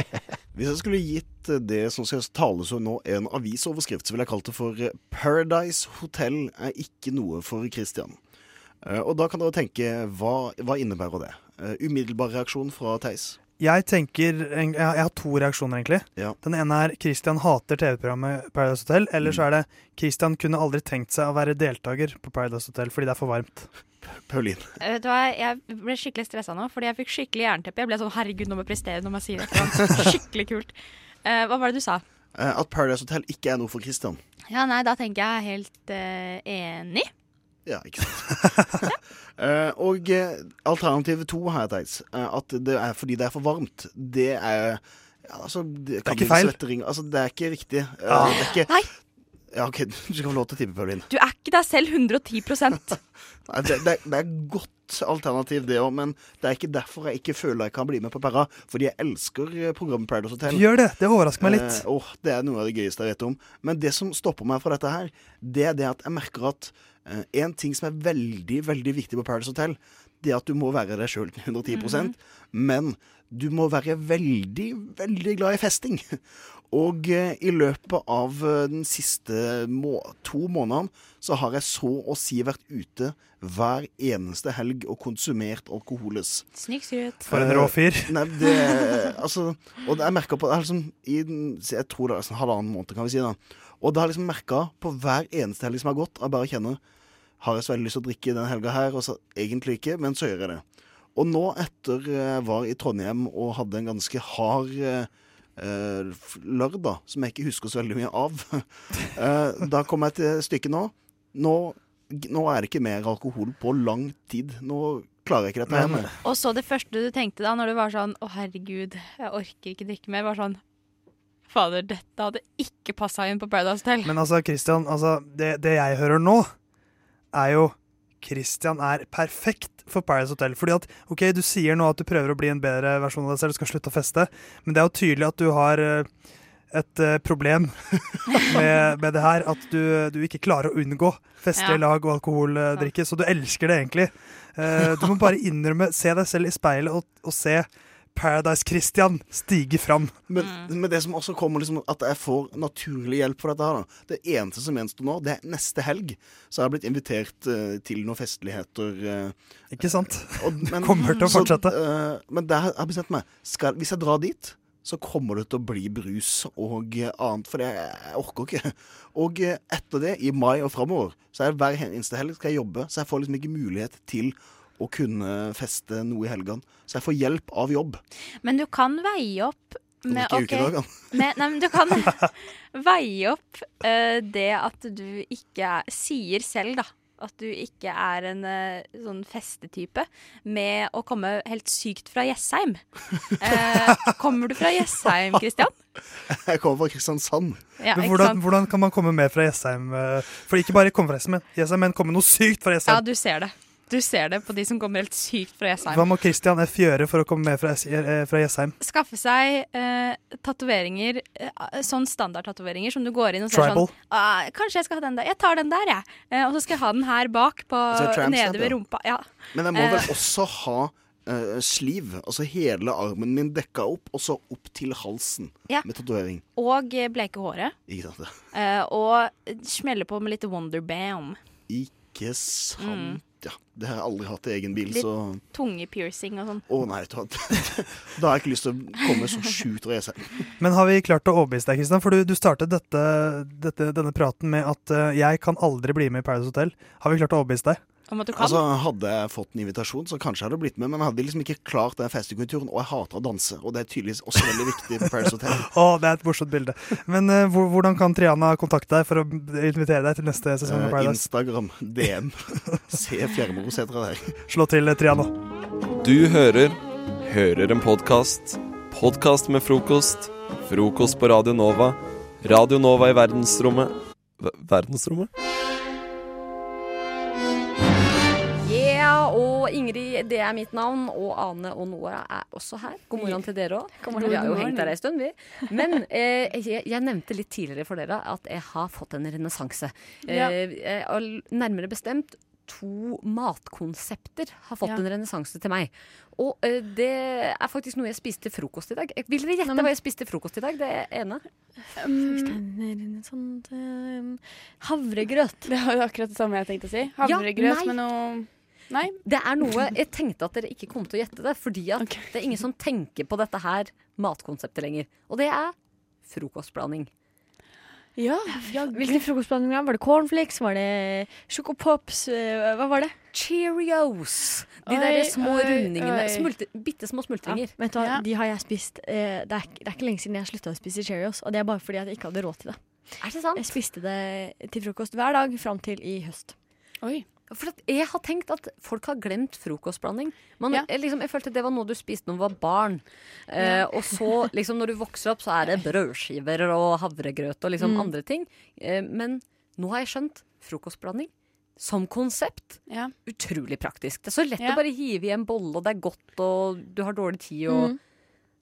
Hvis jeg skulle gitt eh, det som skal tales om nå, en avisoverskrift, så ville jeg kalt det for eh, 'Paradise Hotel er ikke noe for Christian'. Eh, Og da kan dere tenke, hva, hva innebærer det? Eh, Umiddelbar reaksjon fra Theis. Jeg tenker, jeg, jeg har to reaksjoner, egentlig. Ja. Den ene er Christian hater TV-programmet Paradise Hotel. Eller så er det Christian kunne aldri tenkt seg å være deltaker på Paradise Hotel fordi det er for varmt. Pauline. Eh, Vet du hva, Jeg ble skikkelig stressa nå, fordi jeg fikk skikkelig jernteppe. Jeg ble sånn herregud, nå må jeg prestere når jeg sier det. Skikkelig kult. Uh, hva var det du sa? Uh, At Paradise Hotel ikke er noe for Christian. Ja, nei, da tenker jeg helt uh, enig. Ja, ikke sant. Eh, og eh, alternativ to har jeg eh, at det er fordi det er for varmt, det er ja, altså, det, er ikke feil. Altså, det er ikke riktig. Ah. Det er ikke, Nei. Ja, OK, du skal få lov til å tippe, Pauline. Du er ikke deg selv 110 Nei, det, det, er- det er godt alternativ, det òg, men det er ikke derfor jeg ikke føler jeg kan bli med på Perra. Fordi jeg elsker programmet Paradise Hotel. Du gjør det. Det overrasker meg litt. Eh, oh, det er noe av det gøyeste jeg vet om. Men det som stopper meg fra dette her, det er det at jeg merker at en ting som er veldig, veldig viktig på Paradise Hotel, det er at du må være deg sjøl 110% men du må være veldig, veldig glad i festing. Og eh, i løpet av eh, den siste må to månedene så har jeg så å si vært ute hver eneste helg og konsumert alkoholes. Snikskryt. For en rå fyr. Nei, det Altså Og jeg merka på det er liksom i den, Jeg tror det er sånn halvannen måned, kan vi si. da Og det har jeg liksom merka på hver eneste helg som har gått. Jeg bare kjenner Har jeg så veldig lyst til å drikke den helga her? Og så egentlig ikke, men så gjør jeg det. Og nå, etter jeg var i Trondheim og hadde en ganske hard eh, eh, lørdag, som jeg ikke husker så veldig mye av, eh, da kom jeg til stykket nå. nå. Nå er det ikke mer alkohol på lang tid. Nå klarer jeg ikke dette her Men- Og så det første du tenkte da, når du var sånn Å, herregud, jeg orker ikke drikke mer, var sånn Fader, dette hadde ikke passa inn på Paradise Hotel. Men altså, Christian, altså, det, det jeg hører nå, er jo Christian er perfekt for Paradise Hotel. Fordi at, ok, Du sier nå at du prøver å bli en bedre versjon av deg selv, du skal slutte å feste, men det er jo tydelig at du har eh, et eh, problem med, med det her. At du, du ikke klarer å unngå feste Ja. lag og alkoholdrikke. Så du elsker det egentlig. Eh, du må bare innrømme, se deg selv i speilet og, og se Paradise-Christian stige fram. Men, men det som også kommer liksom at jeg får naturlig hjelp for dette her, da. Det eneste som gjenstår nå, det er neste helg. Så har jeg blitt invitert uh, til noen festligheter. Uh, Ikke sant? og, men, Kommer til å fortsette. Så, uh, men der har jeg bestemt meg. Skal, hvis jeg drar dit, så kommer det til å bli brus og eh, annet, for jeg, jeg orker ikke. Og eh, etter det, i mai og framover, så er det hver eneste helg skal jeg jobbe, så jeg får liksom ikke mulighet til å kunne feste noe i helgene. Så jeg får hjelp av jobb. Men du kan veie opp med, ikke okay, ukedagene. med Nei, men du kan veie opp uh, det at du ikke er, sier selv, da. At du ikke er en uh, sånn festetype, med å komme helt sykt fra Jessheim. Uh, kommer du fra Jessheim, Kristian? Jeg kommer fra Kristiansand. Ja, Men hvordan, hvordan kan man komme med fra Jessheim? For ikke bare komme fra Jessheim, men, Jessheim, komme noe sykt fra Ja, du ser det. Du ser det på de som kommer helt sykt fra Jessheim. Hva må Christian F. gjøre for å komme med fra, S- eh, fra Jessheim? Skaffe seg eh, tatoveringer, eh, sånn standardtatoveringer som du går inn og ser Tribal. sånn ah, Kanskje jeg skal ha den der. Jeg tar den der, jeg. Eh, og så skal jeg ha den her bak, på, altså, nede ved rumpa. Ja. Men jeg må Eh. vel også ha uh, sliv, altså hele armen min dekka opp, og så opp til halsen Ja. med tatovering. Og bleke bleike håret. Ikke sant? det? Eh, og smelle på med litt Wonderbam. Ikke sant, Mm. Ja. Det har jeg aldri hatt i egen bil, Litt- så Tungepiercing og sånn. Å nei, vet da har jeg ikke lyst til å komme så sjukt racer. Men har vi klart å overbevise deg, Kristian? For du, du startet dette, dette, denne praten med at uh, jeg kan aldri bli med i Paradise Hotel. Har vi klart å overbevise deg? Om en måte kan. Altså, Hadde jeg fått en invitasjon, så kanskje jeg hadde blitt med, men jeg hadde liksom ikke klart den festekulturen, og jeg hater å danse, og det er tydeligvis også veldig viktig på Paris Hotel. Å, det er et morsomt bilde. Men uh, hvordan kan Triana kontakte deg for å invitere deg til neste sesong av Eh, Paradise? Instagram, DM. Se Fjærmorosetra der. Slå til, eh, Triana. Du hører Hører en podkast. Podkast med frokost. Frokost på Radio Nova. Radio Nova i verdensrommet V Verdensrommet? Ingrid, det er mitt navn, og Ane og Noah er også her. God morgen til dere òg. Vi har jo hengt her ei stund, vi. Men eh, jeg, jeg nevnte litt tidligere for dere at jeg har fått en renessanse. Ja. Eh, eh, og nærmere bestemt to matkonsepter har fått Ja. en renessanse til meg. Og eh, det er faktisk noe jeg spiste til frokost i dag. Eh, Vil dere gjette hva jeg spiste til frokost i dag? Det ene. Sånn um, havregrøt. Det var jo akkurat det samme jeg tenkte å si. Havregrøt ja, med noe Nei. Det er noe Jeg tenkte at dere ikke kom til å gjette det, fordi at det er ingen som tenker på dette her matkonseptet lenger. Og det er frokostblanding. Ja, Hvilken frokostblanding var det? Cornflakes? Var det chocopops? Eh, Hva var det? Cheerios! De der små oi, rundingene. oi. Smulte, bitte små smultringer. Vet du hva, De har jeg spist eh, det, er, ikke- det er ikke lenge siden jeg slutta å spise Cheerios. Og det er bare fordi jeg ikke hadde råd til det. Er det sant? Jeg spiste det til frokost hver dag fram til i høst. Oi. For at jeg har tenkt at folk har glemt frokostblanding. Man, jeg, liksom, jeg følte det var noe du spiste når du var barn. Eh, Ja. og så, liksom, når du vokser opp, så er det brødskiver og havregrøt og liksom Mm. andre ting. Eh, men nå har jeg skjønt frokostblanding som konsept. Ja. Utrolig praktisk. Det er så lett Ja. å bare hive i en bolle, og det er godt, og du har dårlig tid. Og... Mm.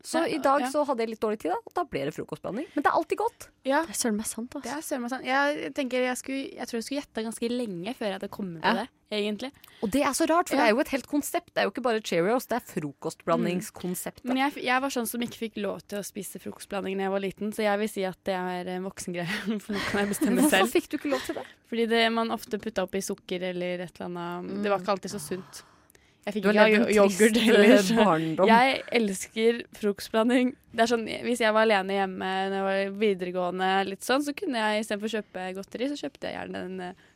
Så Ja, i dag ja. så hadde jeg litt dårlig tid, da, og da ble det frokostblanding. Men det er alltid godt. Ja. Det er søren meg sant, Det altså. er søren meg sant. Jeg, tenker jeg, skulle, jeg tror jeg skulle gjetta ganske lenge før jeg hadde kommet på Ja. det, egentlig. Og det er så rart, for Ja. det er jo et helt konsept. Det er jo ikke bare Cheerios, det er frokostblandingskonseptet. Men jeg, jeg var sånn som ikke fikk lov til å spise frokostblanding da jeg var liten, så jeg vil si at det er en voksengreie. For nå kan jeg bestemme selv. Hvorfor fikk du ikke lov til det? Fordi det, man ofte putta oppi sukker eller et eller annet. Det var ikke alltid så sunt. Jeg fikk ikke ha yoghurt trist, heller. eh, barndom. Jeg elsker frokostblanding. Det er sånn, Hvis jeg var alene hjemme når jeg var videregående, litt sånn, så kunne jeg istedenfor å kjøpe godteri, så kjøpte jeg gjerne, en, eh,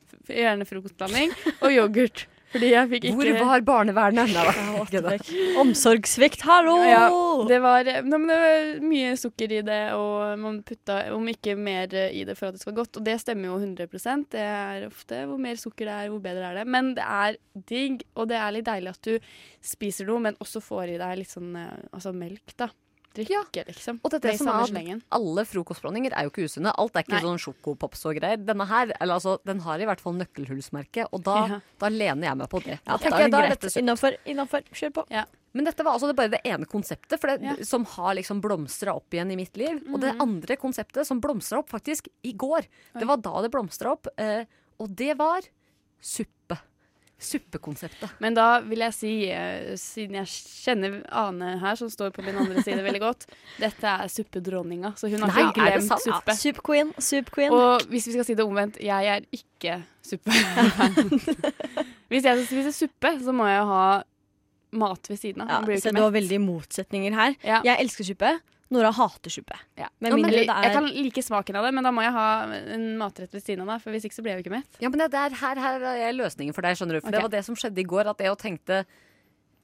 gjerne frokostblanding og yoghurt. Fordi jeg fikk ikke Hvor var barnevernet? Nei. Omsorgssvikt, hallo! Ja, det var, nei, men det var mye sukker i det, og man putta om ikke mer i det for at det skal være godt. Og det stemmer jo 100% Det er ofte hvor mer sukker det er, hvor bedre er det. Men det er digg, og det er litt deilig at du spiser noe, men også får i deg litt sånn eh, altså melk, da. Drikke, liksom. Og dette Det som er at alle frokostblandinger er jo ikke usunne. Alt er ikke Nei. sånn sjokopops og greier. Denne her, eller altså, den har i hvert fall nøkkelhullsmerke, og da, Ja. da lener jeg meg på det. Ja, Da da er dette. Innafor, innafor. Kjør på. Men dette var altså det, bare det ene konseptet for det, Ja. som har liksom blomstra opp igjen i mitt liv. Og det Mhm. andre konseptet som blomstra opp faktisk i går, det var da det blomstra opp, eh, og det var suppe. Suppekonseptet. Men da vil jeg si, eh, siden jeg kjenner Ane her, som står på min andre side veldig godt, dette er suppedronninga. Så hun har Nei, ikke glemt sant? suppe. Ja, soup queen, soup queen. Og hvis vi skal si det omvendt, jeg er ikke suppe. hvis jeg skal spise suppe, så må jeg ha mat ved siden av. Ja, så du var veldig motsetninger her. Ja. Jeg elsker suppe. Nora hater suppe. Ja. Med Ja, men mindre det er jeg kan like smaken av det, men da må jeg ha en matrett ved siden av. Da, for hvis ikke så blir jeg jo ikke mett. Ja, men det, er her, her er løsningen for deg, skjønner du. For det var det som skjedde i går, at jeg tenkte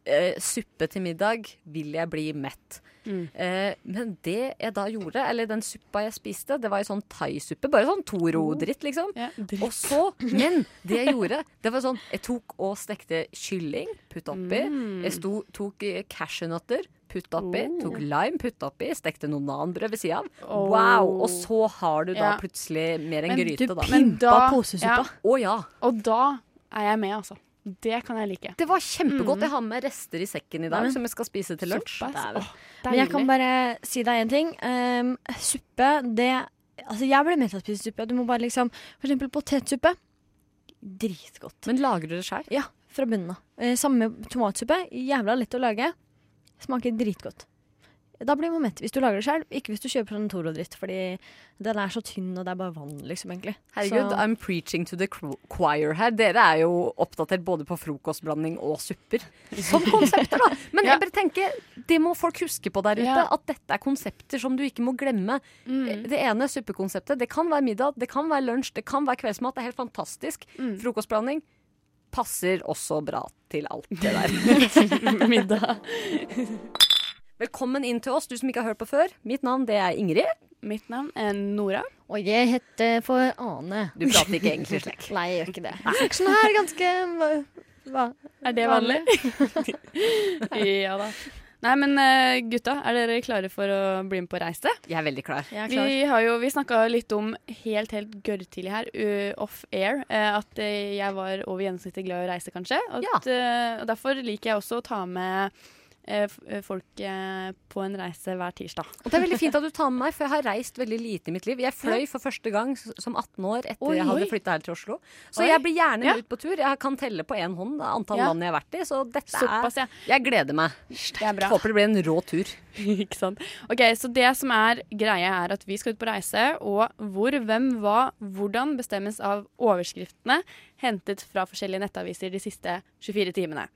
eh, suppe til middag, vil jeg bli mett? Mm. Eh, men det jeg da gjorde, eller den suppa jeg spiste, det var en sånn thaisuppe. Bare sånn Toro-dritt, liksom. Ja, dritt. Og så, men det jeg gjorde, det var sånn Jeg tok og stekte kylling, putta oppi. Mm. Jeg sto, tok eh, cashewnøtter, putta oppi. Oh. Tok lime, putta oppi. Stekte noen nanbrød ved sida av. Oh. Wow! Og så har du da Ja. plutselig mer enn Men gryte, da. Men Pimpa da- posesuppa. Å ja. Og da er jeg med, altså. Det kan jeg like. Det var kjempegodt. Mm. Jeg har med rester i sekken i dag Nei. som jeg skal spise til lunsj. Oh, Men jeg kan bare si deg en ting. Um, suppe, det Altså, jeg ble med til å spise suppe. Du må bare liksom For eksempel potetsuppe. Dritgodt. Men lager du det sjøl? Ja, fra bunnen av. Eh, samme tomatsuppe. Jævla lett å lage. Smaker dritgodt. Da blir man mett hvis du lager det sjøl, ikke hvis du kjøper sånn Toro-dritt. Fordi den er så tynn, og det er bare vann, liksom, egentlig. Herregud, Så- I'm preaching to the choir her. Dere er jo oppdatert både på frokostblanding og supper. Som konsepter, da. Men Ja. jeg bare tenker, det må folk huske på der ute. Ja. At dette er konsepter som du ikke må glemme. Mm. Det ene suppekonseptet, det kan være middag, det kan være lunsj, det kan være kveldsmat. Det er helt fantastisk. Mm. Frokostblanding passer også bra til alt det der. Middag. Velkommen inn til oss, du som ikke har hørt på før. Mitt navn det er Ingrid. Mitt navn er Nora. Og jeg heter for Ane. Du prater ikke egentlig slik. Nei, jeg gjør ikke det. Sånn her ganske hva, hva? Er det vanlig? ja da. Nei, men eh, gutta, er dere klare for å bli med på reise? Jeg er veldig klar. Er klar. Vi har jo, vi snakka litt om helt helt gørrtidlig her, uh, off air, eh, at eh, jeg var over gjennomsnittet glad i å reise, kanskje. At, eh, og derfor liker jeg også å ta med folk eh, på en reise hver tirsdag. Og det er veldig fint at du tar med meg, for jeg har reist veldig lite i mitt liv. Jeg fløy for første gang som 18 år etter Oi. jeg hadde flytta her til Oslo. Så Oi. jeg blir gjerne Ja. ut på tur. Jeg kan telle på én hånd antall Ja. land jeg har vært i, så dette Såpass, ja. er Jeg gleder meg. Det er bra. Håper det blir en rå tur. Ikke sant. Ok, Så det som er greia, er at vi skal ut på reise, og hvor, hvem, hva, hvordan bestemmes av overskriftene hentet fra forskjellige nettaviser de siste 24 timene.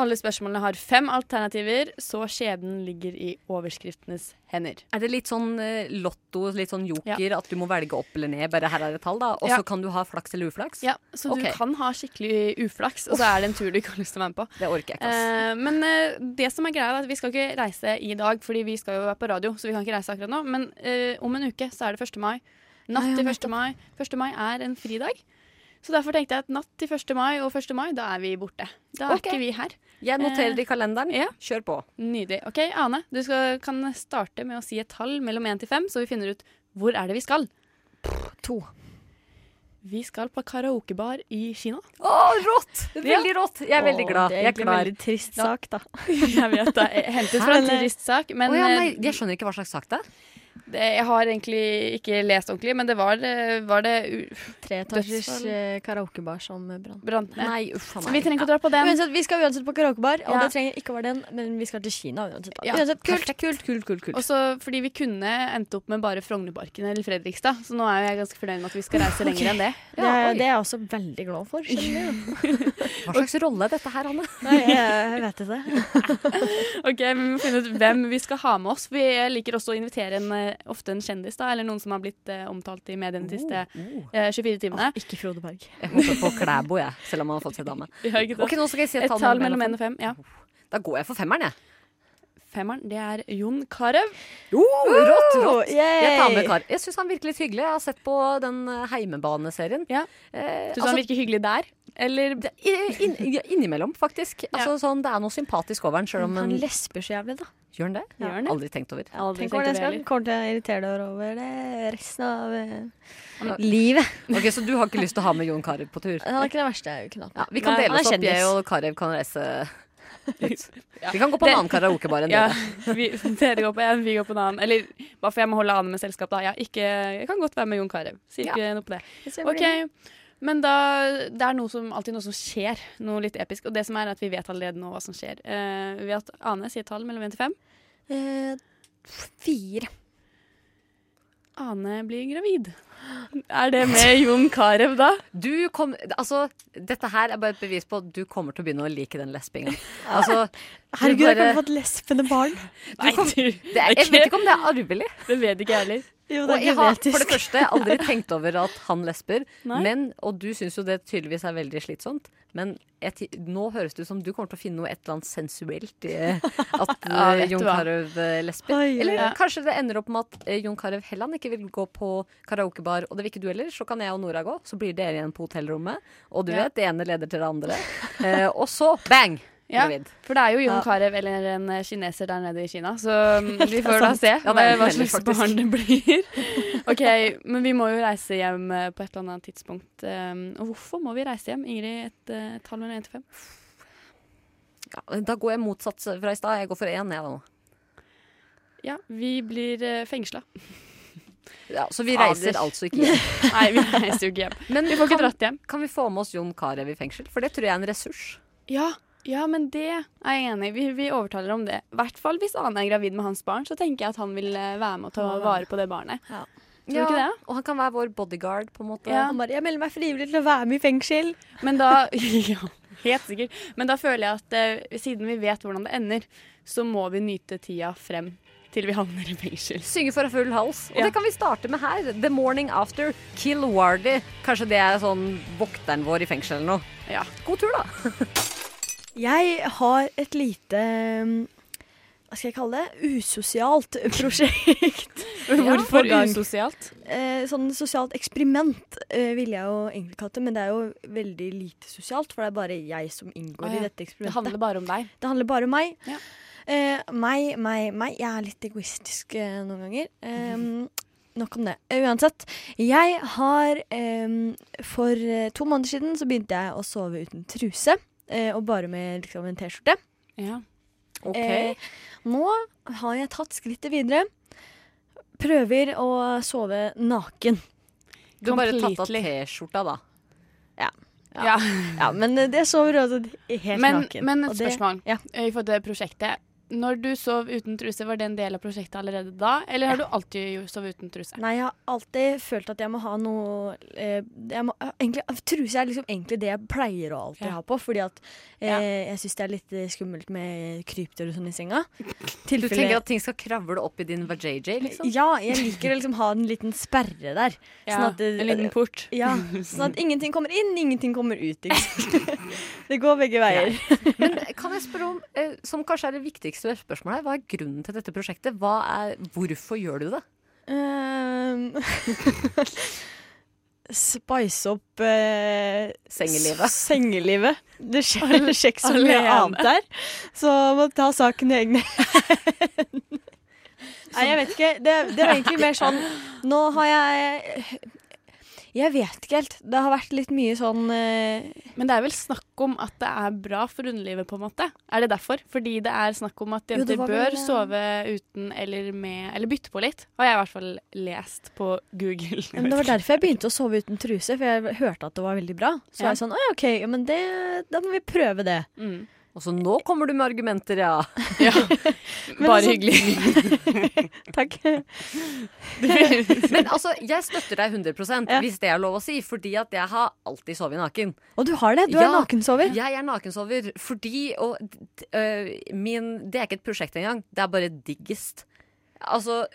Alle spørsmålene har fem alternativer, så skjebnen ligger i overskriftenes hender. Er det litt sånn eh, lotto, litt sånn joker, at du må velge opp eller ned? Bare her er et tall, da. Og så Ja. kan du ha flaks eller uflaks? Ja, Så okay. du kan ha skikkelig uflaks, og så er det en tur du ikke har lyst til å være med på. Det orker jeg ikke, ass. Eh, men eh, det som er greia er at vi skal ikke reise i dag, fordi vi skal jo være på radio, så vi kan ikke reise akkurat nå. Men eh, om en uke så er det 1. mai. Natt Ja, ja, til 1. mai. 1. mai er en fridag. Så derfor tenkte jeg at natt til 1. mai og 1. mai, da er vi borte. Da er ikke vi her. Jeg noterer Eh, det i kalenderen. Ja. Kjør på. Nydelig. Ok, Ane, du skal, kan starte med å si et tall mellom 1 til 5, så vi finner ut hvor er det vi skal. To. Vi skal på karaokebar i Kina. Å, rått! Veldig rått. Jeg er veldig glad. Det er egentlig en veldig trist sak, da. Jeg vet det. Hentet fra en trist sak, men oh, ja, eh, nei, jeg skjønner ikke hva slags sak det er. Det, jeg har egentlig ikke lest ordentlig, men det var, var det Treetasjers eh, karaokebar som brant. brant ned. Nei, uff meg. vi trenger ikke å dra på den. Uansett, vi skal uansett på karaokebar, og Ja. det trenger ikke å være den, men vi skal til Kina uansett. Ja, uansett kult, perfekt. kult, kult, kult, kult. Også fordi vi kunne endt opp med bare Frognerparken eller Fredrikstad, så nå er jeg ganske fornøyd med at vi skal reise lenger enn det. Det, det er jeg også veldig glad for. Hva slags rolle er dette her, Anne? Nei, jeg, jeg vet ikke. Ok, Vi må finne ut hvem vi skal ha med oss. Vi liker også å invitere en, eh, ofte en kjendis, da, eller noen som har blitt eh, omtalt i mediene de siste eh, 24 timene. Ikke Frode Berg. Jeg håper på Klæbo, jeg, selv om han har fått seg dame. Ja, ikke sant? Ok, nå skal jeg si et, Et tall mellom én og fem. Ja. Da går jeg for femmeren, jeg. Femmeren, det er Jon Carew. Oh, rått, rått. yay! Jeg tar med Kar. Jeg syns han virker litt hyggelig. Jeg har sett på den eh, heimebaneserien. Ja. Eh, Syns han virker hyggelig der? Eller det, inn, ja, innimellom, faktisk. Altså, sånn, det er noe sympatisk over han, sjøl om Han han lesber så jævlig, da. Gjør han det? Gjør den det? Aldri tenkt over. Aldri Tenk over det, skal. Kommer til å irritere deg over det resten av uh, livet. Ok, Så du har ikke lyst til å ha med Jon Carew på tur? Han er ikke det verste jeg kunne hatt. Ja, vi kan Nei, dele oss opp. Jeg og Carew kan reise litt. Vi kan gå på en annen karaokebar enn Ja, dere. vi, dere går på en, vi går på en annen. Eller bare for jeg må holde Ane med selskap, da. Ja, ikke, jeg kan godt være med Jon Carew. Sier Ja. ikke noe på det. Jeg Ok, Men da, det er noe som, alltid noe som skjer. Noe litt episk. Og det som er at vi vet allerede nå hva som skjer. Uh, vi vet Ane sier tall mellom 1 til 5. Uh, fire. Ane blir gravid. Er det med Jon Carew da? Du kom, altså, dette her er bare et bevis på at du kommer til å begynne å like den lesbingen. Altså, Herregud, Herregud, jeg kan kunne fått lespende barn. Nei, kom- det er, jeg vet ikke om det er arvelig. Det vet ikke jeg heller. Jo, Og det er jeg har for det første aldri tenkt over at han lesber. Men, og du syns jo det tydeligvis er veldig slitsomt. Men jeg, nå høres det ut som du kommer til å finne noe et eller annet sensuelt i at Ja, eh, Jon. Carew eh, lesber. Oi, Eller ja. kanskje det ender opp med at eh, Jon Carew Helland ikke vil gå på karaokebar, og det vil ikke du heller. Så kan jeg og Nora gå. Så blir dere igjen på hotellrommet. Og du Ja. vet, det ene leder til det andre. Eh, og så bang! Ja, Gravid. for det er jo Jon. Carew eller en eh, kineser der nede i Kina, så vi får da se Ja, hva slags faktisk. barn det blir. OK, men vi må jo reise hjem eh, på et eller annet tidspunkt. Um, og hvorfor må vi reise hjem? Ingrid, et uh, tall mellom én til fem? Ja, da går jeg motsatt fra i stad. Jeg går for én, jeg nå. Ja, vi blir fengsla. Ja, så vi reiser altså ikke hjem. Nei, vi reiser jo ikke hjem. Men Vi får ikke kan, dratt hjem. kan vi få med oss Jon Carew i fengsel? For det tror jeg er en ressurs. Ja, ja, men det er jeg enig i. Vi, vi overtaler om det. I hvert fall hvis Ane er gravid med hans barn, så tenker jeg at han vil eh, være med og ta vare på det barnet. Ja. Tror du ikke det? Og han kan være vår bodyguard, på en måte. Ja. Han bare 'Jeg melder meg frivillig til å være med i fengsel'. Men da Ja, helt sikkert. Men da føler jeg at eh, siden vi vet hvordan det ender, så må vi nyte tida frem til vi havner i fengsel. Synge for full hals. Og Ja. det kan vi starte med her. The Morning After. Kill Wardy. Kanskje det er sånn vokteren vår i fengsel eller noe. Ja. God tur, da. Jeg har et lite um, Hva skal jeg kalle det? Usosialt prosjekt. Hvorfor usosialt? Eh, sånn sosialt eksperiment eh, ville jeg jo egentlig kalt det, men det er jo veldig lite sosialt, for det er bare jeg som inngår ah, ja. i dette eksperimentet. Det handler bare om deg. Det handler bare om meg. Ja. Eh, meg, meg, meg. Jeg er litt egoistisk eh, noen ganger. Um, nok om det. Eh, Uansett. Jeg har For eh, to måneder siden så begynte jeg å sove uten truse. eh, og bare med liksom, en T-skjorte. Ja. Eh, nå har jeg tatt skrittet videre. Prøver å sove naken. Du har bare tatt av T-skjorta, da. Ja. Ja. Ja, men eh, det sover altså helt Men, naken. men et det- spørsmål Ja. eh, i forhold til prosjektet. Når du sov uten truse, var det en del av prosjektet allerede da? Eller har du alltid sovet uten truse? Nei, jeg har alltid følt at jeg må ha noe eh, jeg må, egentlig, Truse er liksom egentlig det jeg pleier å alltid Ja. ha på, fordi at eh, Ja. jeg syns det er litt eh, skummelt med krypdyr og sånn i senga. Du tenker at ting skal kravle opp i din vajayjay, liksom? Ja, jeg liker å liksom ha en liten sperre der. Ja, sånn at en liten port. Ja, sånn at ingenting kommer inn, ingenting kommer ut. Liksom. det går begge veier. Men kan jeg spørre om, eh, som kanskje er det viktigste spørsmålet her, hva er grunnen til dette prosjektet? Hva er, hvorfor gjør du det? Um, spice opp eh, Sengelivet. Sengelivet. Det skjer, skjer så mye annet der. Så må ta saken i egne Nei, jeg vet ikke. Det, det var egentlig mer sånn Nå har jeg Jeg vet ikke helt. Det har vært litt mye sånn uh... Men det er vel snakk om at det er bra for underlivet, på en måte? Er det derfor? Fordi det er snakk om at jenter jo, bør vel, eh, sove uten eller med Eller bytte på litt, har jeg i hvert fall lest på Google. men Det var derfor jeg begynte å sove uten truse, for jeg hørte at det var veldig bra. Så Ja. jeg jeg sånn Å ja, OK, men det, da må vi prøve det. Mm. Og så nå kommer du med argumenter, ja. ja. Bare altså- hyggelig. Takk. Men altså, jeg støtter deg 100 Ja. hvis det er lov å si, fordi at jeg har alltid sovet naken. Og du har det? Du er Ja. nakensover? Jeg er nakensover fordi Og øh, min Det er ikke et prosjekt engang. Det er bare diggest. Altså,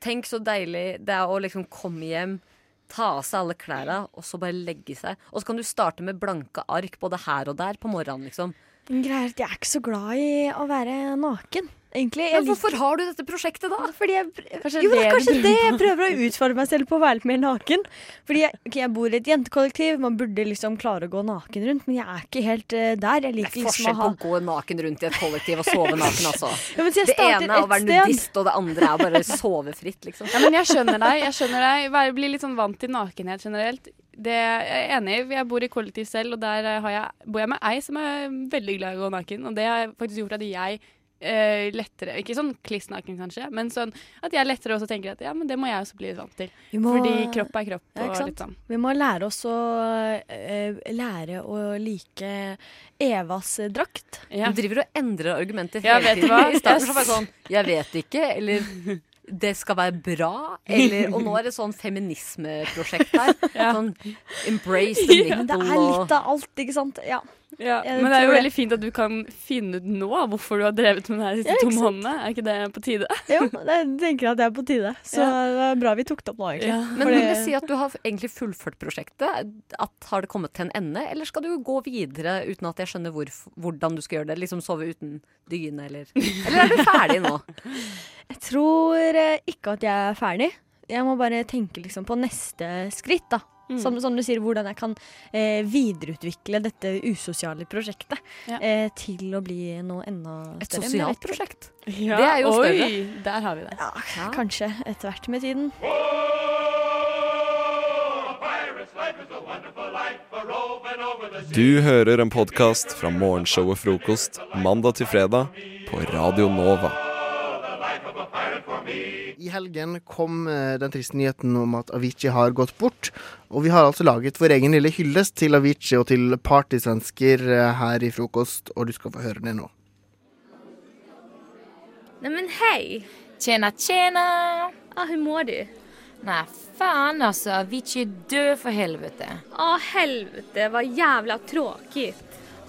tenk så deilig det er å liksom komme hjem, ta av seg alle klærne, og så bare legge seg. Og så kan du starte med blanke ark både her og der på morgenen, liksom. Men Greia er at jeg er ikke så glad i å være naken. Egentlig. Men hvorfor har du dette prosjektet, da? Fordi jeg, Kanskje jo, det det er kanskje det jeg prøver å utfordre meg selv på å være litt mer naken. Fordi jeg, okay, jeg bor i et jentekollektiv, man burde liksom klare å gå naken rundt, men jeg er ikke helt uh, der. Jeg Det liker er liksom forskjell å på å gå naken rundt i et kollektiv og sove naken, altså. ja, men jeg Det ene er å være sted. nudist, og det andre er å bare sove fritt, liksom. Ja, men jeg skjønner deg. jeg skjønner deg. Bli litt sånn vant til nakenhet generelt. Det jeg er enig i. Jeg bor i kollektiv selv, og der eh, har jeg, bor jeg med ei som er veldig glad i å gå naken. Og det har faktisk gjort at jeg eh, lettere Ikke sånn kliss naken, kanskje, men sånn at jeg lettere også tenker at ja, men det må jeg også bli vant til. Må- Fordi kropp er kropp. Ja, og litt sånn. Vi må lære oss å eh, lære å like Evas drakt. Ja. Du driver og endrer argumenter Ja, hele vet tiden. hva? I starten så Jeg var det sånn Jeg vet ikke, eller det skal være bra, eller Og nå er det sånn feminismeprosjekt her. Ja. Sånn embrace the Men det er litt av alt, ikke sant? Ja. Ja, men det er jo det. veldig fint at du kan finne ut nå hvorfor du har drevet med det her de Ja, siste to månedene. Er ikke det på tide? Jo, jeg tenker at det er på tide. Så det er bra vi tok det opp nå, egentlig. Ja. Men Fordi- vil det si at du har egentlig fullført prosjektet? At Har det kommet til en ende? Eller skal du gå videre uten at jeg skjønner hvor, hvordan du skal gjøre det? Liksom sove uten dyne, eller Eller er du ferdig nå? Jeg tror eh, ikke at jeg er ferdig. Jeg må bare tenke liksom på neste skritt, da. Mm. Som, som du sier, hvordan jeg kan eh, videreutvikle dette usosiale prosjektet Ja. eh, til å bli noe enda større. Et sosialt prosjekt? Ja, Det er jo oi, større. Der har vi det. Ja, Kanskje etter hvert med tiden. Du hører en podkast fra morgenshow og Frokost mandag til fredag på Radio Nova. I helgen kom eh, den triste nyheten om at Avicii har gått bort. Og vi har altså laget vår egen lille hyllest til Avicii og til partysvensker eh, her i frokost, og du skal få høre det nå. Neimen, men hej! Tjena, tjena! Ah, Hvordan mår du? Nei, faen altså. Avicii er død, for helvete. Ja, helvete Hva jævla tråkig.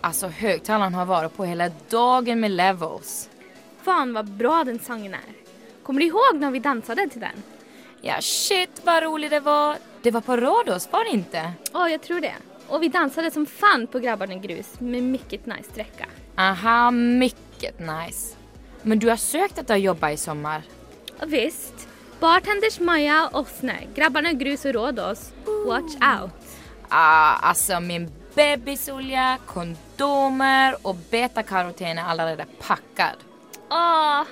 Altså, høyttaleren har vært på hele dagen med levels. Faen, hva bra den sangen är. Kommer du ihåg när vi dansade till den? Ja, shit vad rolig det var. Det var på Rhodos, var det inte? Ja, jag tror det. Och vi dansade som fan på Grabbarna Grus med mycket nice sträcka. Aha, mycket nice. Men du har sökt att jobba i sommar? Ja, visst. Bartenders Maja och Åsne, Grabbarna Grus och Rhodos. Watch out. Ah, alltså min bebisolja, kondomer och betakaroten är allaredan packad. Åh,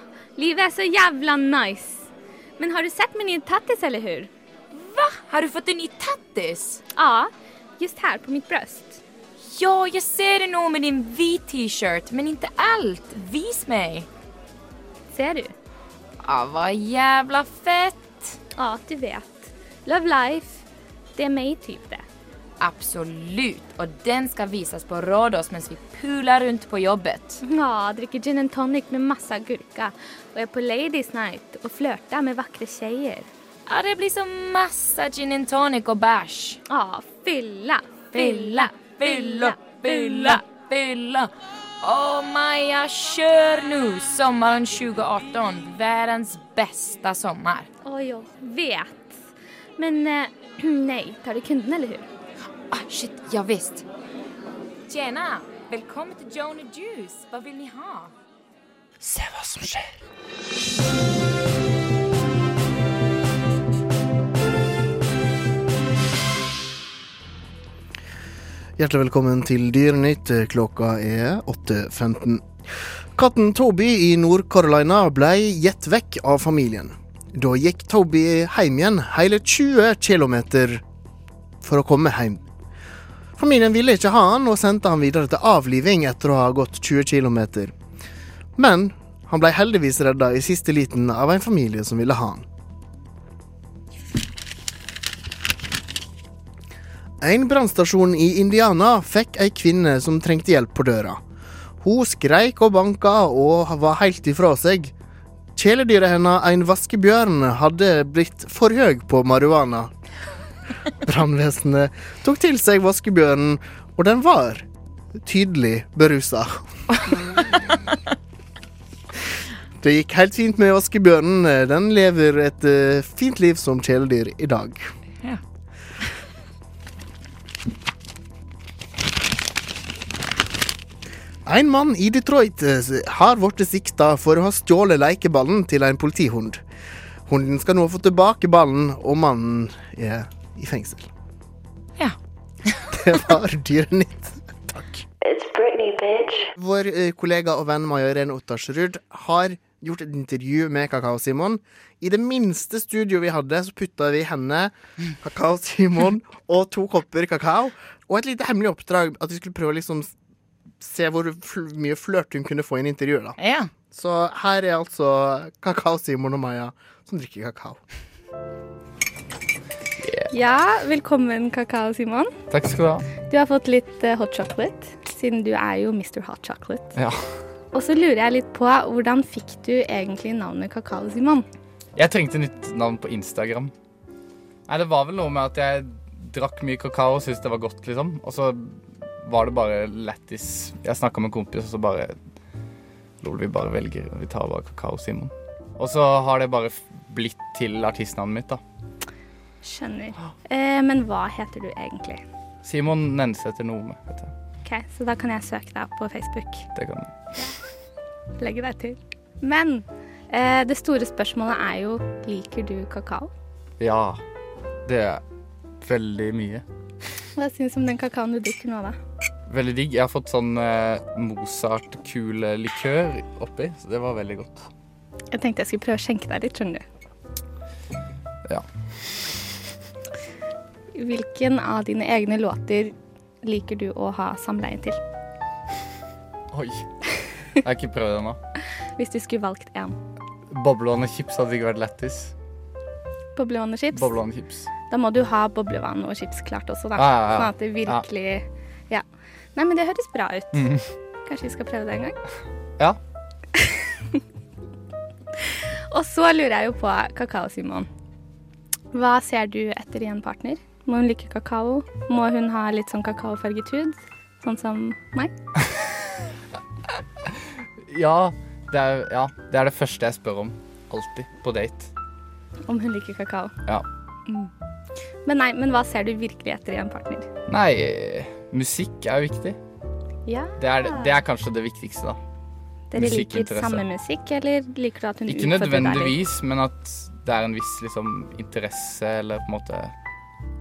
livet er så jævla nice. Men har du sett min nye tattis eller hur? Va? Har du fått en ny tattis? Ja, just her på mitt bröst. Ja, jag ser det nog med din vit t-shirt, men inte allt. Vis mig. Ser du? Ja, vad jävla fett. Ja, du vet. Love life. Det är mig typ det. Absolut. Og den skal vises på Rådås mens vi puler rundt på jobbet. Ja, dricker gin and tonic med masse gurka og er på ladies night og flørter med vakre tjejer. Ja, det blir så masse gin and tonic og bæsj. Ja, fylla, Fylla, fylla, fylla, fylla. Åh Maja, kjør nå! Sommaren 2018. Verdens beste sommer. sommar. Åh, jag vet. Men eh, nej, tar du kunden eller hur? Ah, shit, ja, visst. Tjena! velkommen til Johnny Juice. Hva vil ni ha? Se hva som skjer. Hjertelig velkommen til Dyrenytt. Klokka er 8.15. Katten Toby i Nord-Carolina ble gitt vekk av familien. Da gikk Toby hjem igjen hele 20 km for å komme hjem. Familien ville ikke ha han og sendte han videre til avliving etter å ha gått 20 km. Men han ble heldigvis redda i siste liten av en familie som ville ha han. En brannstasjon i Indiana fikk ei kvinne som trengte hjelp på døra. Hun skreik og banka og var helt ifra seg. Kjæledyret hennes, en vaskebjørn, hadde blitt for høy på marihuana. Brannvesenet tok til seg vaskebjørnen, og den var tydelig berusa. Det gikk helt fint med vaskebjørnen. Den lever et uh, fint liv som kjæledyr i dag. Ja. En mann i Detroit eh, har blitt sikta for å ha stjålet lekeballen til en politihund. Hunden skal nå få tilbake ballen, og mannen er i fengsel. Ja. Det var Dyrenytt. It's Britney, bitch. Vår eh, kollega og venn Maja Irene Ottersrud har gjort et intervju med Kakao-Simon. I det minste studioet vi hadde, så putta vi henne, Kakao-Simon og to kopper kakao. Og et lite hemmelig oppdrag, at vi skulle prøve å liksom se hvor fl mye flørt hun kunne få i en intervju. da. Ja. Så her er altså Kakao-Simon og Maja som drikker kakao. Ja, velkommen kakao, Simon. Takk skal du ha. Du har fått litt eh, hot chocolate, siden du er jo Mr. Hot Chocolate. Ja. Og så lurer jeg litt på, hvordan fikk du egentlig navnet Kakao, Simon? Jeg trengte nytt navn på Instagram. Nei, det var vel noe med at jeg drakk mye kakao og syntes det var godt, liksom. Og så var det bare lættis. Jeg snakka med en kompis, og så bare Lol, vi bare velger Vi tar bare Kakao-Simon. Og så har det bare blitt til artistnavnet mitt, da. Skjønner. Eh, men hva heter du egentlig? Simon Nensæter Nome, heter jeg. Ok, Så da kan jeg søke deg opp på Facebook. Det kan du. Legge deg til. Men eh, det store spørsmålet er jo liker du kakao? Ja. Det er veldig mye. Hva syns du om den kakaoen du drikker nå, da? Veldig digg. Jeg har fått sånn eh, Mozart-kule likør oppi, så det var veldig godt. Jeg tenkte jeg skulle prøve å skjenke deg litt, skjønner du. Hvilken av dine egne låter liker du å ha samleie til? Oi. Jeg har ikke prøvd ennå. Hvis du skulle valgt én. Boblevann og chips hadde ikke vært lættis. Boblevann og chips? Boblevann og chips. Da må du ha boblevann og chips klart også, da. Ja, ja, ja. Sånn at det virkelig ja. Nei, men det høres bra ut. Mm. Kanskje vi skal prøve det en gang? Ja. Og så lurer jeg jo på, Kakao-Simon. Hva ser du etter i en partner? Må hun like kakao? Må hun ha litt sånn kakaofarget hud? Sånn som meg? Ja det, er, ja, det er det første jeg spør om. Alltid. På date. Om hun liker kakao. Ja. Mm. Men nei, men hva ser du virkelig etter i en partner? Nei, musikk er jo viktig. Ja. Det er, det er kanskje det viktigste, da. Dere liker samme musikk, eller liker du at hun Ikke utfordrer deg litt? nødvendigvis, men at det er en viss liksom, interesse eller på en måte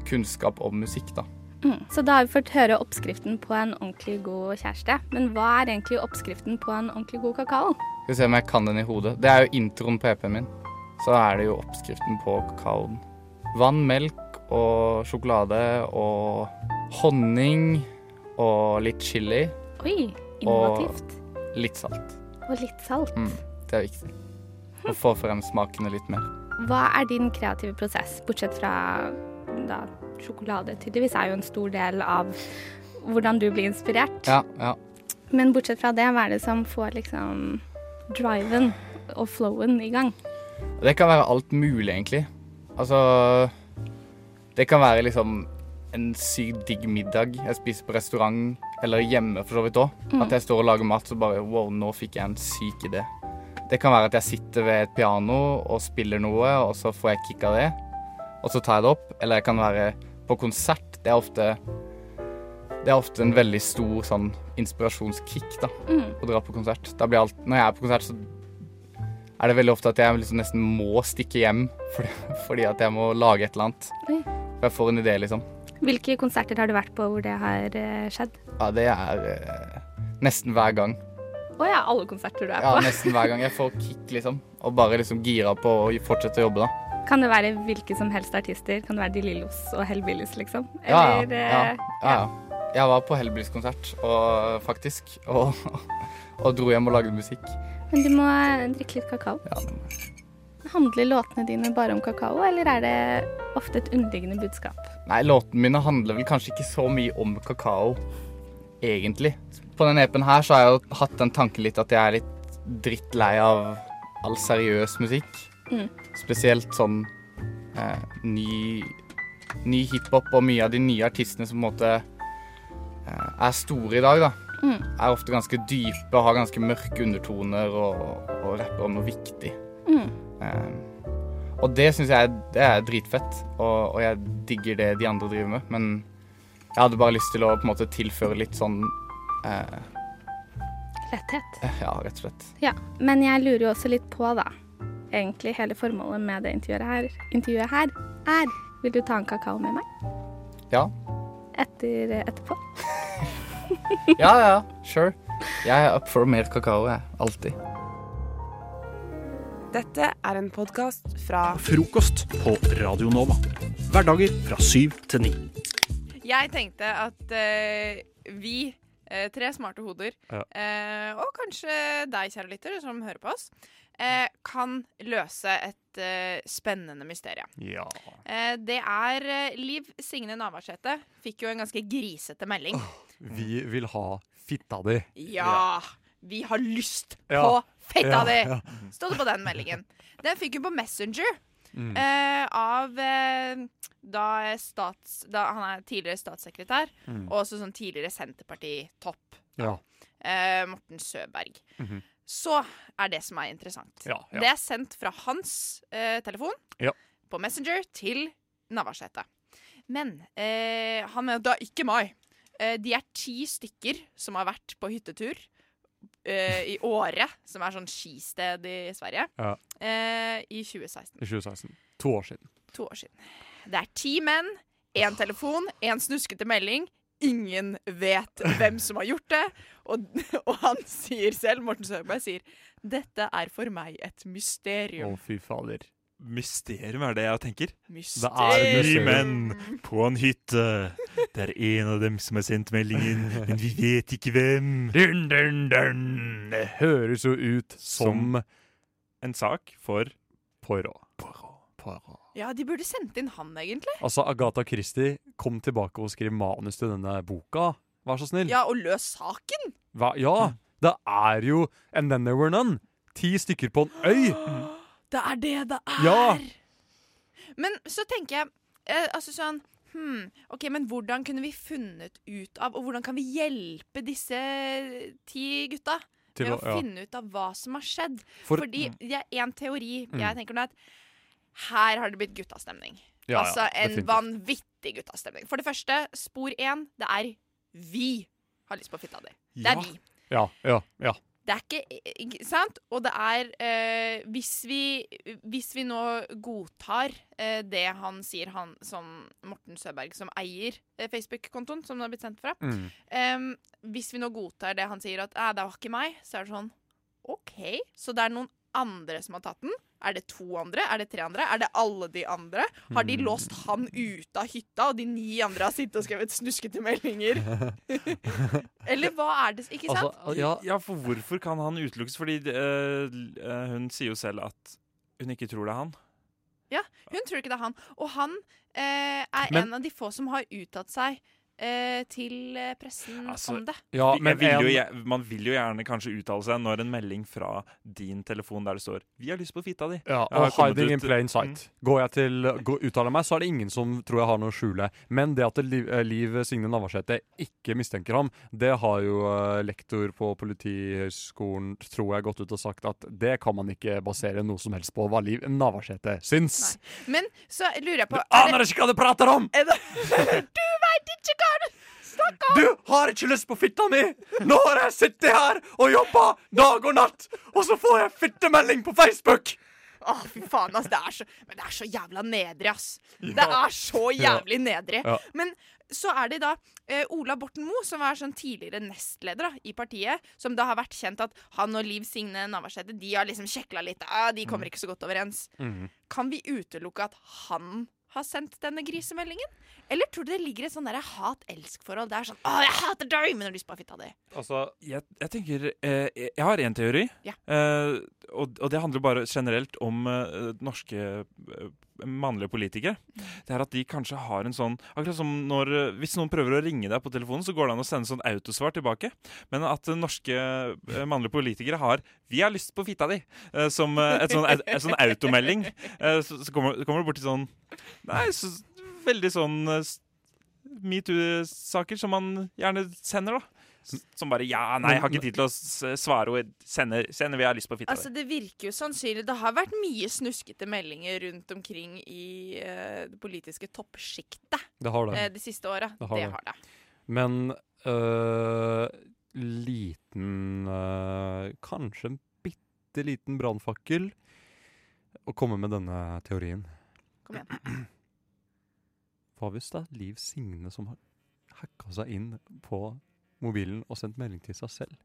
kunnskap om musikk, da. Mm. Så da har vi fått høre oppskriften på en ordentlig god kjæreste. Men hva er egentlig oppskriften på en ordentlig god kakao? Skal vi se om jeg kan den i hodet. Det er jo introen på EP-en min. Så er det jo oppskriften på kakaoen. Vann, melk og sjokolade og honning og litt chili. Oi, innovativt. Og litt salt. Og litt salt. Mm, det er viktig. Å få frem smakene litt mer. Hva er din kreative prosess, bortsett fra da sjokolade tydeligvis er jo en stor del av hvordan du blir inspirert. Ja, ja. Men bortsett fra det, hva er det som får liksom driven og flowen i gang? Det kan være alt mulig, egentlig. Altså Det kan være liksom en sykt digg middag jeg spiser på restaurant, eller hjemme for så vidt òg. Mm. At jeg står og lager mat, så bare wow, nå fikk jeg en syk idé. Det kan være at jeg sitter ved et piano og spiller noe, og så får jeg kick av det. Og så tar jeg det opp. Eller jeg kan være på konsert. Det er ofte det er ofte en veldig stor sånn inspirasjonskick da, Mm. å dra på konsert. Alt, når jeg er på konsert, så er det veldig ofte at jeg liksom nesten må stikke hjem fordi, fordi at jeg må lage et eller annet. Oi. For jeg får en idé, liksom. Hvilke konserter har du vært på hvor det har eh, skjedd? Ja, det er eh, nesten hver gang. Å ja, alle konserter du er på? Ja, nesten hver gang. Jeg får kick, liksom. Og bare liksom gira på å fortsette å jobbe, da. Kan det være hvilke som helst artister? Kan det være De Lillos og Hellbillies, liksom? Eller, ja, ja, ja, ja. Jeg var på Hellbillies-konsert, faktisk. Og, og dro hjem og lagde musikk. Men du må eh, drikke litt kakao. Ja, Handler låtene dine bare om kakao, eller er det ofte et underliggende budskap? Nei, låtene mine handler vel kanskje ikke så mye om kakao, egentlig. På denne EP-en her så har jeg jo hatt den tanken litt at jeg er litt drittlei av all seriøs musikk. Mm. Spesielt sånn eh, ny, ny hiphop og mye av de nye artistene som på en måte eh, er store i dag, da. Mm. Er ofte ganske dype og har ganske mørke undertoner og, og rapper om noe viktig. Mm. Eh, og det syns jeg det er dritfett, og, og jeg digger det de andre driver med. Men jeg hadde bare lyst til å på en måte tilføre litt sånn eh, Letthet. Ja, rett og slett. Ja, men jeg lurer jo også litt på, da. Egentlig hele formålet med det intervjuet her, intervjuet her er Vil du ta en kakao med meg Ja. etter, etterpå? Ja, ja, sure. Jeg er up for mer kakao, jeg. Alltid. Dette er en podkast fra Frokost på Radio Nova. Hverdager fra syv til ni. Jeg tenkte at eh, vi, eh, tre smarte hoder, Ja. eh, og kanskje deg, kjære lytter, som hører på oss, eh, kan løse et eh, spennende mysterium. Ja. Eh, det er eh, Liv Signe Navarsete fikk jo en ganske grisete melding. Vi vil ha fitta di. Ja, vi har lyst Ja. på fitta Ja, di! ja. Stod det på den meldingen. Den fikk hun på Messenger. Mm. Eh, av eh, da, stats, da han er tidligere statssekretær, Mm. og også sånn tidligere Senterparti-topp, Ja. eh, Morten Søberg. Mhm. Så er det som er interessant. Ja, ja. Det er sendt fra hans eh, telefon Ja. på Messenger til Navarsete. Men eh, han er da ikke meg. Eh, de er ti stykker som har vært på hyttetur eh, i Åre, som er sånn skisted i Sverige, Ja. eh, i 2016. I 2016. To år siden. To år siden. Det er ti menn, én telefon, én snuskete melding. Ingen vet hvem som har gjort det. Og, og han sier selv, Morten Søberg sier, dette er for meg et mysterium'. Å, mysterium. fy fader. Mysterium er det jeg tenker. Mysterium. Det er ni menn på en hytte. Det er en av dem som har sendt meldingen, men vi vet ikke hvem. Dun, dun, dun. Det høres jo ut som en sak for Poirot. Poirot. Ja, de burde sendt inn han, egentlig. Altså, Agatha Christie, kom tilbake og skriv manus til denne boka. Vær så snill. Ja, og løs saken! Hva? Ja, det er jo And Then There Were None. Ti stykker på en øy. Det er det det er! Ja. Men så tenker jeg eh, altså sånn hmm, OK, men hvordan kunne vi funnet ut av Og hvordan kan vi hjelpe disse ti gutta? Til Med å- å ja. finne ut av hva som har skjedd. For- Fordi det er én teori Mm. jeg tenker nå at her har det blitt guttastemning. Ja, ja, altså en definitivt. vanvittig guttastemning. For det første, spor én, det er vi har lyst på fitta di. Det Ja. er vi. Ja, ja, ja. Det er ikke, ikke sant? Og det er eh, hvis, vi, hvis vi nå godtar eh, det han sier, han som Morten Søberg, som eier eh, Facebook-kontoen som det har blitt sendt fra Mm. Hvis vi nå godtar det han sier, at «Æ, det var ikke meg, så er det sånn OK, så det er noen andre som har tatt den? Er det to andre? Er det tre andre? Er det alle de andre? Har de Hmm. låst han ute av hytta, og de ni andre har sittet og skrevet snuskete meldinger? Eller hva er det? Ikke sant? ja. for hvorfor kan han utelukkes? Fordi eh, hun sier jo selv at hun ikke tror det er han. Ja, hun tror ikke det er han. Og han eh, er Men- en av de få som har uttalt seg eh, til eh, pressen Altså, om det. Ja, men vil jo, man vil jo gjerne kanskje uttale seg når en melding fra din telefon der det står 'Vi har lyst på fitta di'. Ja, og hiding in plain sight. Går jeg til å uttaler meg, så er det ingen som tror jeg har noe å skjule. Men det at Liv, eh, Liv Signe Navarsete ikke mistenker ham, det har jo lektor på Politihøgskolen tror jeg gått ut og sagt at det kan man ikke basere noe som helst på hva Liv Navarsete syns. Men så lurer jeg på Du aner ikke hva du prater om! Er det, du veit ikke hva du snakker! Du har ikke lyst på fitta mi! Nå har jeg sittet her og jobba dag og natt, og så får jeg fittemelding på Facebook! Å, fy faen, ass. Det er så, men det er så jævla nedrig, ass. Ja. Det er så jævlig Ja. nedrig. Ja. Men så er det da eh, Ola Borten Moe, som er sånn tidligere nestleder da, i partiet, som da har vært kjent at han og Liv Signe Navarsete de har liksom sjekla litt. Ah, de kommer ikke så godt overens. Kan vi utelukke at han har sendt denne grisemeldingen? Eller tror du det ligger et sånn der hat-elsk-forhold? Det er sånn 'Å, jeg hater deg', men har lyst på fitta di. Altså, jeg, jeg tenker eh, Jeg jeg har én teori, Ja. eh, og, og det handler bare generelt om eh, norske eh, mannlige politikere. Det er at de kanskje har en sånn Akkurat som når eh, Hvis noen prøver å ringe deg på telefonen, så går det an å sende sånn autosvar tilbake. Men at eh, norske eh, mannlige politikere har 'Vi har lyst på fitta di' som et sånn, et, et sånn automelding. Så, så kommer, kommer du borti sånn Nei, så, veldig sånn metoo-saker som man gjerne sender, da. Som bare 'ja, nei, jeg har ikke tid til å svare', og sender, 'vi har lyst på fitta Altså, det virker jo sannsynlig. Det har vært mye snuskete meldinger rundt omkring i uh, det politiske toppsjiktet Det har det. Uh, de siste åra. Det har det. har det. Men uh, liten øh, Kanskje en bitte liten brannfakkel å komme med denne teorien. Kom igjen. Hva hvis det er Liv Signe som har hacka seg inn på mobilen og sendt melding til seg selv?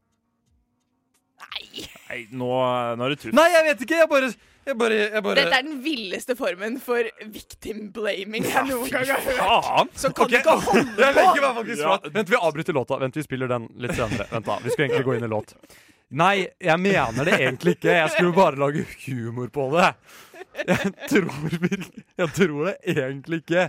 Nei, nå, nå er det tuff. Nei, jeg vet ikke! Jeg bare, jeg bare, jeg bare Dette er den villeste formen for victim blaming jeg noen gang har hørt. Faen! Så kan okay. du ikke holde på! meg. Vent, vi avbryter låta. Vent, vi spiller den litt senere. Vent da, Vi skulle egentlig gå inn i låt. Nei, jeg mener det egentlig ikke. Jeg skulle bare lage humor på det. Jeg tror, jeg tror det egentlig ikke.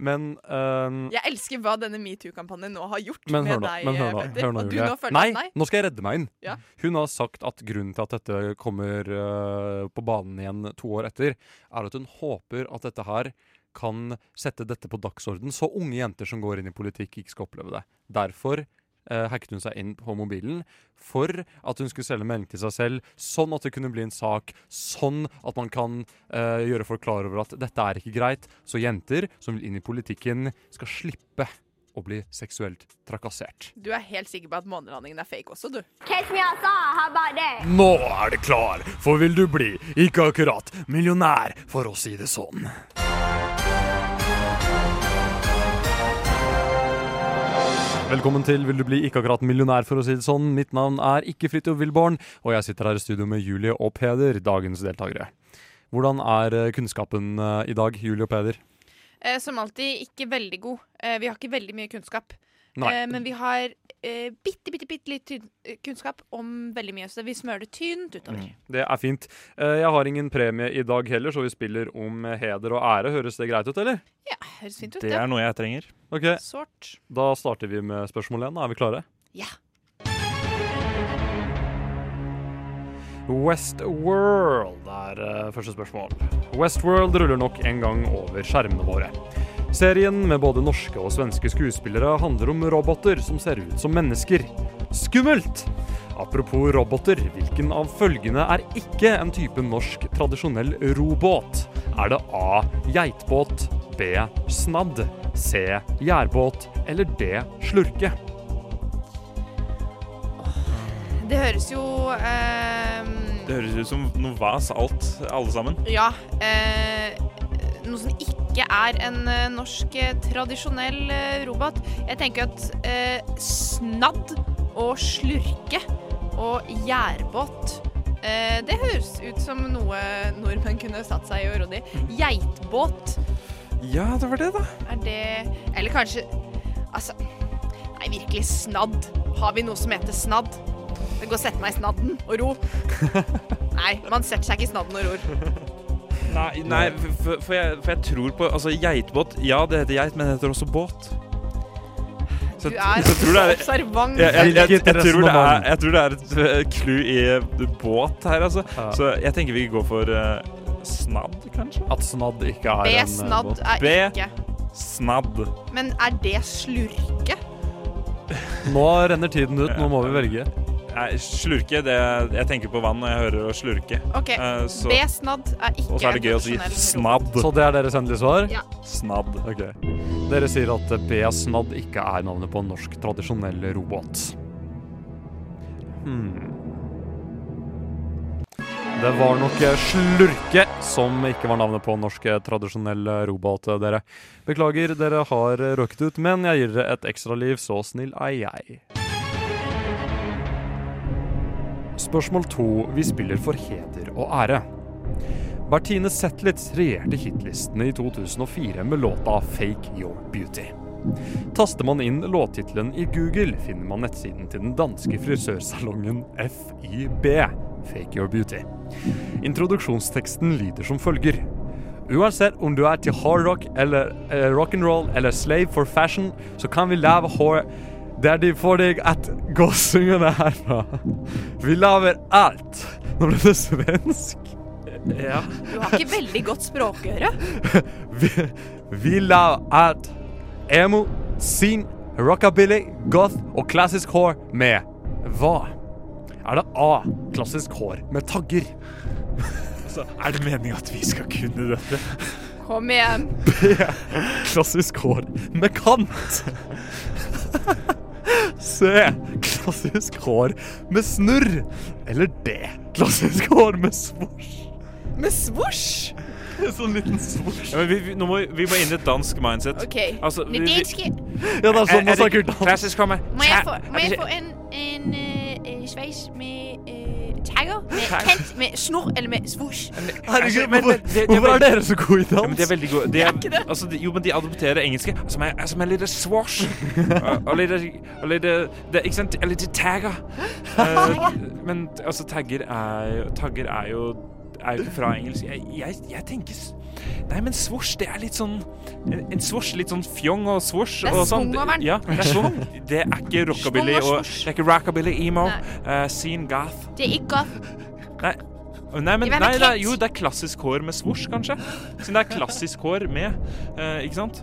Men uh, Jeg elsker hva denne metoo-kampanjen nå har gjort med nå, deg, nå, Petter. nå nå Nei, nei. nå skal jeg redde meg inn. Ja. Hun har sagt at grunnen til at dette kommer uh, på banen igjen to år etter, er at hun håper at dette her kan sette dette på dagsorden, så unge jenter som går inn i politikk, ikke skal oppleve det. Derfor eh, hacket hun seg inn på mobilen for at hun skulle selge melding til seg selv, sånn at det kunne bli en sak, sånn at man kan eh, gjøre folk klar over at dette er ikke greit, så jenter som vil inn i politikken, skal slippe å bli seksuelt trakassert. Du er helt sikker på at månelandingen er fake også, du. Catch me outside, how about that? Nå er det klar, for vil du bli, ikke akkurat, millionær, for å si det sånn. Velkommen til Vil du bli ikke akkurat millionær, for å si det sånn. Mitt navn er ikke Fridtjof Wilborn, og jeg sitter her i studio med Julie og Peder, dagens deltakere. Hvordan er eh, kunnskapen eh, i dag, Julie og Peder? Eh, som alltid ikke veldig god. Vi har ikke veldig mye kunnskap. Nei. Eh, men vi har eh, bitte, bitte, bitte litt tynn, eh, kunnskap om veldig mye, så vi smører det tynt utover. Det er fint. Eh, Jeg har ingen premie i dag heller, så vi spiller om heder og ære. Høres det greit ut, eller? Ja, høres fint ut, Det er noe jeg trenger. Ok, Sort. Da starter vi med spørsmål én. Er vi klare? Ja. Westworld er eh, første spørsmål. Westworld ruller nok en gang over skjermene våre. Serien med både norske og svenske skuespillere handler om roboter som ser ut som mennesker. Skummelt! Apropos roboter, hvilken av følgende er ikke en type norsk tradisjonell robåt? Er det A. Geitbåt, B. Snadd, C. Gjærbåt eller D. Slurke? Det høres jo eh, Det høres ut som noe vas, alt, alle sammen. Ja. Eh, noe som ikke er en eh, norsk eh, tradisjonell eh, robot. Jeg tenker at eh, snadd og slurke Og gjærbåt. Eh, det høres ut som noe nordmenn kunne satt seg i og rodd i. Geitbåt. Ja, det var det, da. Er det Eller kanskje Altså Nei, virkelig snadd. Har vi noe som heter snadd? Det går å sette meg i snadden og ro. Nei, man setter seg ikke i snadden og ror. Nei, nei for, for, jeg, for jeg tror på Altså, geitbåt Ja, det heter geit, men det heter også båt. Så, Du er så jeg tror det er- observant. Jeg, jeg, jeg, tror det er, jeg tror det er et eh, clou i eh, båt her, altså. Så jeg tenker vi går for uh, snadd, kanskje? At snadd ikke er B en snadd båt. er B. Snadd. Men er det slurke? Nå renner tiden ut, nå må vi velge. Slurke, det Jeg tenker på vann når jeg hører å slurke. OK, uh, så- B snadd er ikke Og så er det gøy å si snadd. Så det er deres endelige svar? Ja. Snadd. Ok. Dere sier at B snadd ikke er navnet på en norsk tradisjonell robåt. Hmm. Det var nok slurke som ikke var navnet på norsk tradisjonell robåt, dere. Beklager, dere har røket ut, men jeg gir dere et ekstraliv, så snill er jeg. Spørsmål to. Vi spiller for heder og ære. Bertine Zetlitz regjerte hitlistene i 2004 med låta 'Fake Your Beauty'. Taster man inn låttittelen i Google, finner man nettsiden til den danske frisørsalongen FIB, Fake Your Beauty. Introduksjonsteksten lyder som følger. Uansett om du er til hardrock eller eh, rock'n'roll eller slave for fashion, så kan vi lage hår der de får deg at gåsungene herfra. Vi lager alt. Nå ble det svensk. Ja. Du har ikke veldig godt språkøre. Vi, vi lager alt. Emo, scene, rockabilly, goth og klassisk hår med hva? Er det A. Klassisk hår med tagger? Altså, er det meningen at vi skal kunne dette? Kom igjen. B. Klassisk hår med kant. C. Klassisk hår med snurr. Eller D. Klassisk hår med svosj. Med svosj? Sånn liten svosj. Ja, vi, vi, nå må, vi- vi må inn i et dansk mindset. OK. Altså, vi- Det vi- Ja, det er sånn man Er- er snakker dansk. Klassisk hår med Må jeg få, må jeg få en, en, en en sveis med Kent? Med snor eller med svosj? Herregud, Altså, men- hvorfor, det- det er hvorfor er dere så gode i Ja, dans? men de er veldig gode. De er, altså, de, jo, men de adopterer engelske. Som er, som er litt swash. og, litt, og litt det, Ikke sant? Eller litt tagger. Uh, men altså, tagger er, tagger er jo er jo ikke fra engelsk. Jeg, jeg, jeg tenker Nei, men svosj, det er litt sånn En, en svosj, litt sånn fjong og svosj. Det er og sånn. svung over den. Ja, det er svung. Det er ikke rockabilly og. Det er ikke rockabilly, emo, uh, scene goth. Det er ikke Nei. Nei, men, er nei, det er, jo, det er klassisk hår med svosj, kanskje. Siden det er klassisk hår med, eh, ikke sant?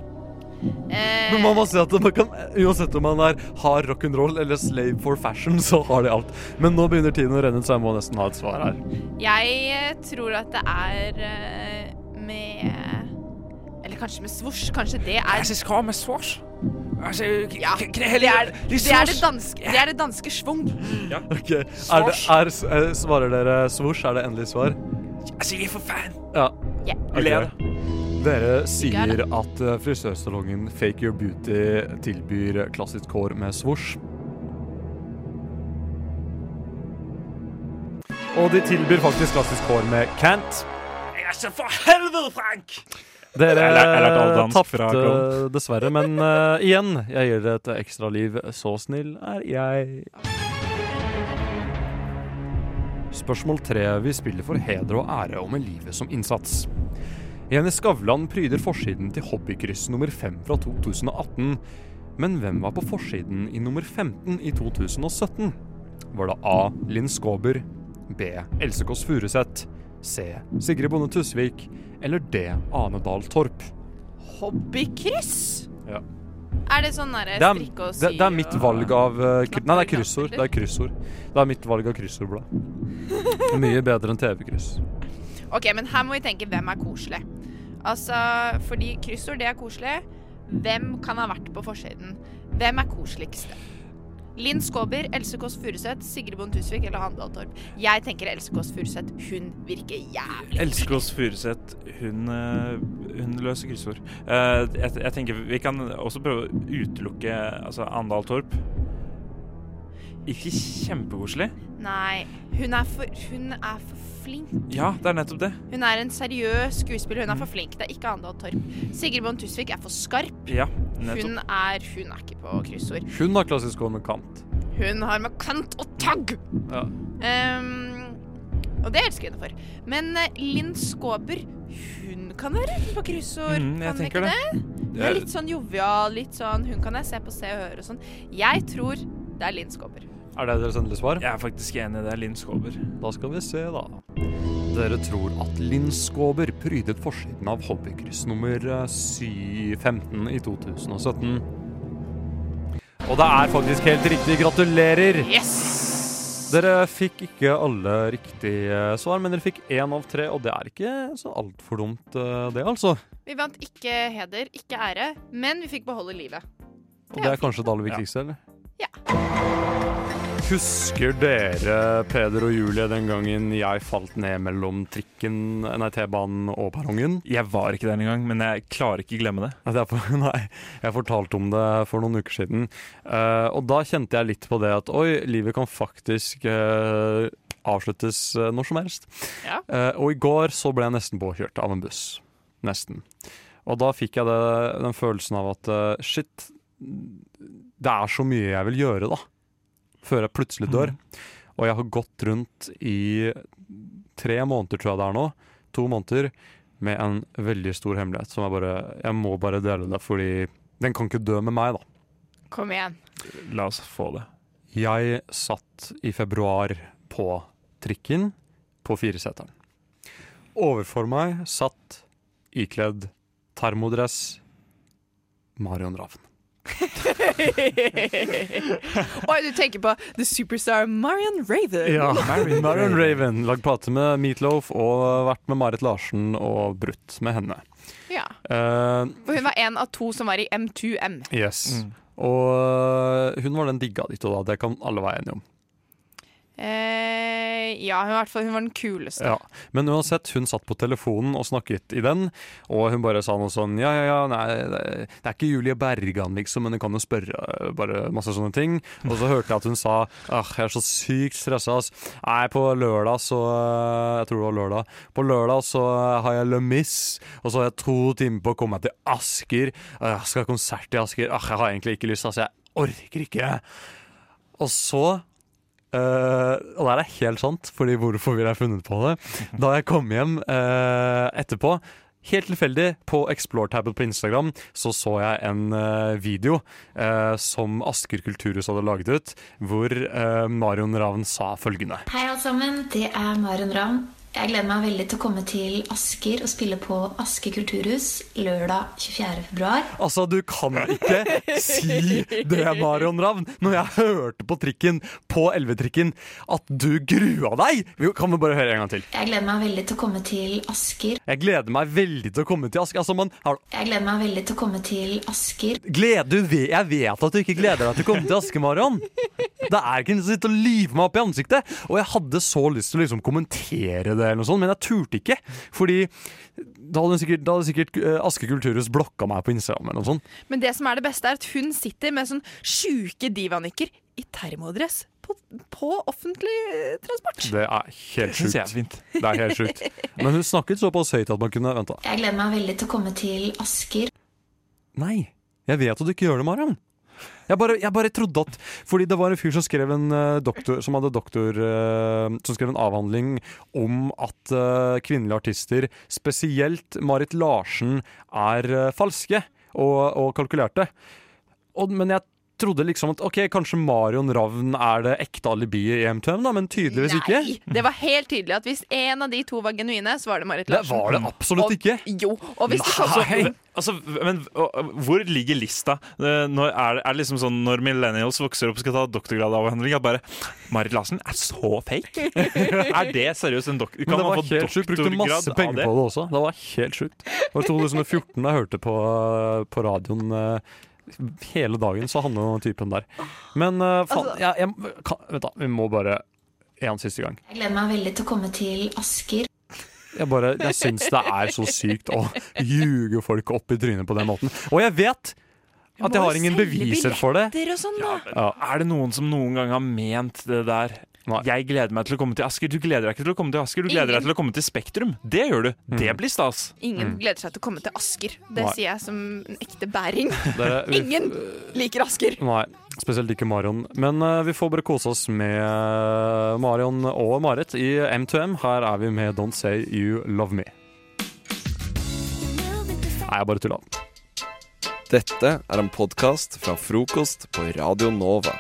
eh, Men man må si at man kan, uansett om man er hard rock'n'roll eller slave for fashion, så har de alt. Men nå begynner tiden å renne ut, så jeg må nesten ha et svar her. Jeg eh, tror at det er eh, med Eller kanskje med svosj. Kanskje det er Jeg skal med svosj. Altså, Ja, det er det, er det, danske, det er det danske schwung. Ja. Okay. er det, er, eh, Svarer dere svosj? Er det endelig svar? Altså, gi for faen. Ja. Yeah. Okay. Dere sier at eh, frisørsalongen Fake Your Beauty tilbyr klassisk hår med svosj. Og de tilbyr faktisk klassisk hår med cant. Altså, for helvete, Frank! Dere Jeg fra tapte dessverre, men uh, igjen, jeg gir dere et ekstra liv. Så snill er jeg. Spørsmål tre. Vi spiller for heder og ære og med livet som innsats. Jenny Skavlan pryder forsiden til Hobbykryss nummer 5 fra 2018. Men hvem var på forsiden i nummer 15 i 2017? Var det A. Linn Skåber, B. Else Kåss Furuseth, C. Sigrid Bonde Tusvik eller D. Ane Dahl Torp? Hobbykryss? Ja. Er det sånn derre er, strikke og sy det, det er mitt valg av uh, Nei, det er kryssord. Det er kryssord. Det er mitt valg av kryssordblad. Mye bedre enn TV-kryss. OK, men her må vi tenke hvem er koselig. Altså, fordi kryssord, det er koselig. Hvem kan ha vært på forsiden? Hvem er koseligst? Linn Skåber, Else Kåss Furuseth, Sigrid Bonde Tusvik eller Handal Torp. Jeg tenker Else Kåss Furuseth. Hun virker jævlig Else Kåss Furuseth, hun, eh, hun løser kryssord. Eh, jeg, jeg tenker vi kan også prøve å utelukke altså Andal Torp. Ikke kjempekoselig. Nei, hun er for, hun er for flink. Ja, det er nettopp det. Hun er en seriøs skuespiller. Hun er for flink. Det er ikke Andal Torp. Sigrid Bonde Tusvik er for skarp. Ja, Hun er, hun er ikke på kryssord. Hun har klassisk gå med kant. Hun har med kant og tagg! Ja. Um, og det elsker hun for. Men eh, Linn Skåber, hun kan være på kryssord. Mm, jeg kan hun tenker ikke det. Det Hun er- litt sånn jovial, litt sånn Hun kan jeg se på Se og Høre og sånn. Jeg tror det er Linn Skåber. Er det deres endelige svar? Jeg er faktisk enig. Det er Linn Skåber. Da skal vi se, da. Dere tror at Linn Skåber prydet forsiden av Hobbykryss nummer eh, 715 i 2017. Og det er faktisk helt riktig. Gratulerer! Yes! Dere fikk ikke alle riktige svar, men dere fikk én av tre, og det er ikke så altfor dumt, eh, det, altså. Vi vant ikke heder, ikke ære, men vi fikk beholde livet. Og det er kanskje det aller viktigste, eller? Husker dere Peder og Julie den gangen jeg falt ned mellom trikken, nei, T-banen og perrongen? Jeg var ikke der engang, men jeg klarer ikke glemme det. Nei, jeg fortalte om det for noen uker siden. Eh, og da kjente jeg litt på det at oi, livet kan faktisk eh, avsluttes eh, når som helst. Ja. Eh, og i går så ble jeg nesten påkjørt av en buss. Nesten. Og da fikk jeg det, den følelsen av at shit, det er så mye jeg vil gjøre, da. Før jeg plutselig dør. Og jeg har gått rundt i tre måneder, tror jeg det er nå. To måneder med en veldig stor hemmelighet som jeg bare Jeg må bare dele det, fordi den kan ikke dø med meg, da. Kom igjen. La oss få det. Jeg satt i februar på trikken på Fireseteren. Overfor meg satt ikledd termodress Marion Ravn. Oi, du tenker på The Superstar Marion Raven. Ja, Marion Raven. Lagd plate med Meatloaf og vært med Marit Larsen og brutt med henne. Ja. Uh, For hun var en av to som var i M2M. yes. Og øh, hun var den digga ditt og da, det kan alle være enige om. Eh, ja, hun, hvert fall, hun var den kuleste. Ja. Men uansett, hun satt på telefonen og snakket i den, og hun bare sa noe sånn Ja, ja, ja, nei, det er ikke Julie Bergan, liksom, men hun kan jo spørre bare masse sånne ting. Og så hørte jeg at hun sa Åh, jeg er så sykt stressa, ass. Nei, på lørdag så Jeg tror det var lørdag. På lørdag så har jeg Le Miss, og så har jeg to timer på å komme meg til Asker. Jeg skal ha konsert i Asker. Åh, jeg har egentlig ikke lyst, ass. Jeg orker ikke. Og så Eh, og det er helt sant, fordi hvorfor ville jeg funnet på det? Da jeg kom hjem uh, etterpå, helt tilfeldig, på Explore-tabet på Instagram, så så jeg en uh, video som Asker kulturhus hadde laget ut, hvor Marion Ravn sa følgende. Hei alle sammen, det er Marion Ravn. Jeg gleder meg veldig til å komme til Asker og spille på Asker kulturhus lørdag 24. februar. Altså, du kan ikke si det, Marion Ravn, når jeg hørte på trikken, på Elvetrikken, at du grua deg! Vi kan vi bare høre en gang til? Jeg gleder meg veldig til å komme til Asker. Jeg gleder meg veldig til å komme til Asker. Altså, man har Jeg gleder meg veldig til å komme til Asker. Glede, jeg vet at du ikke gleder deg til å komme til Asker, Marion. Det er ikke å sitte og lyve meg opp i ansiktet. Og jeg hadde så lyst til å liksom kommentere det, eller noe sånt, men jeg turte ikke. Fordi da hadde sikkert, da hadde sikkert eh, Asker kulturhus blokka meg på Instagram. eller noe sånt. Men det som er det beste, er at hun sitter med sånn sjuke divanykker i termodress på, på offentlig eh, transport. Det er helt Det er sjukt. Det er helt sjukt. Men hun snakket såpass høyt at man kunne venta. Jeg gleder meg veldig til å komme til Asker. Nei, jeg vet at du ikke gjør det, Mariam. Jeg bare, jeg bare trodde at Fordi det var en fyr som skrev en eh, doktor Som hadde doktor eh, Som skrev en avhandling om at eh, kvinnelige artister, spesielt Marit Larsen, er falske og, og kalkulerte. Og, men jeg trodde liksom at ok, kanskje Marion Ravn er det ekte alibiet i M2M, da, men tydeligvis ikke. Nei, Det var helt tydelig at hvis en av de to var genuine, så var det Marit Larsen. Det var det absolutt ikke. Jo, og hvis det kom Altså, men og, og, hvor ligger lista? Eh, Når er, det- er liksom sånn Når millennials vokser opp og skal ta doktorgradavhandling, at bare Marit Larsen er så fake? er det seriøst en doktor... Kan det man få sjukt. Brukte masse av penger det? på det også. Det var helt sjukt. Det var 2014 jeg hørte på, på radioen eh, hele dagen, så handler det om den typen der. Men uh, faen, Altså- jeg, jeg, kan, Vent, da. Vi må bare en siste gang. Jeg gleder meg veldig til å komme til Asker. Jeg, bare, jeg syns det er så sykt å ljuge folk opp i trynet på den måten. Og jeg vet at jeg har ingen beviser for det. Sånn. Ja. Er det noen som noen gang har ment det der? Jeg gleder meg til å komme til Asker. Du gleder deg ikke til å komme til Asker, du gleder Ingen. deg til å komme til Spektrum. Det gjør du. Det blir stas. Ingen gleder seg til å komme til Asker. Det Mm. Nei. sier jeg som en ekte bæring. Vi- Ingen liker Asker. Nei, spesielt ikke Marion. Men uh, vi får bare kose oss med eh, Marion og Marit i M2M. Her er vi med Don't Say You Love Me. Nei, jeg bare tulla. Dette er en podkast fra frokost på Radio Nova.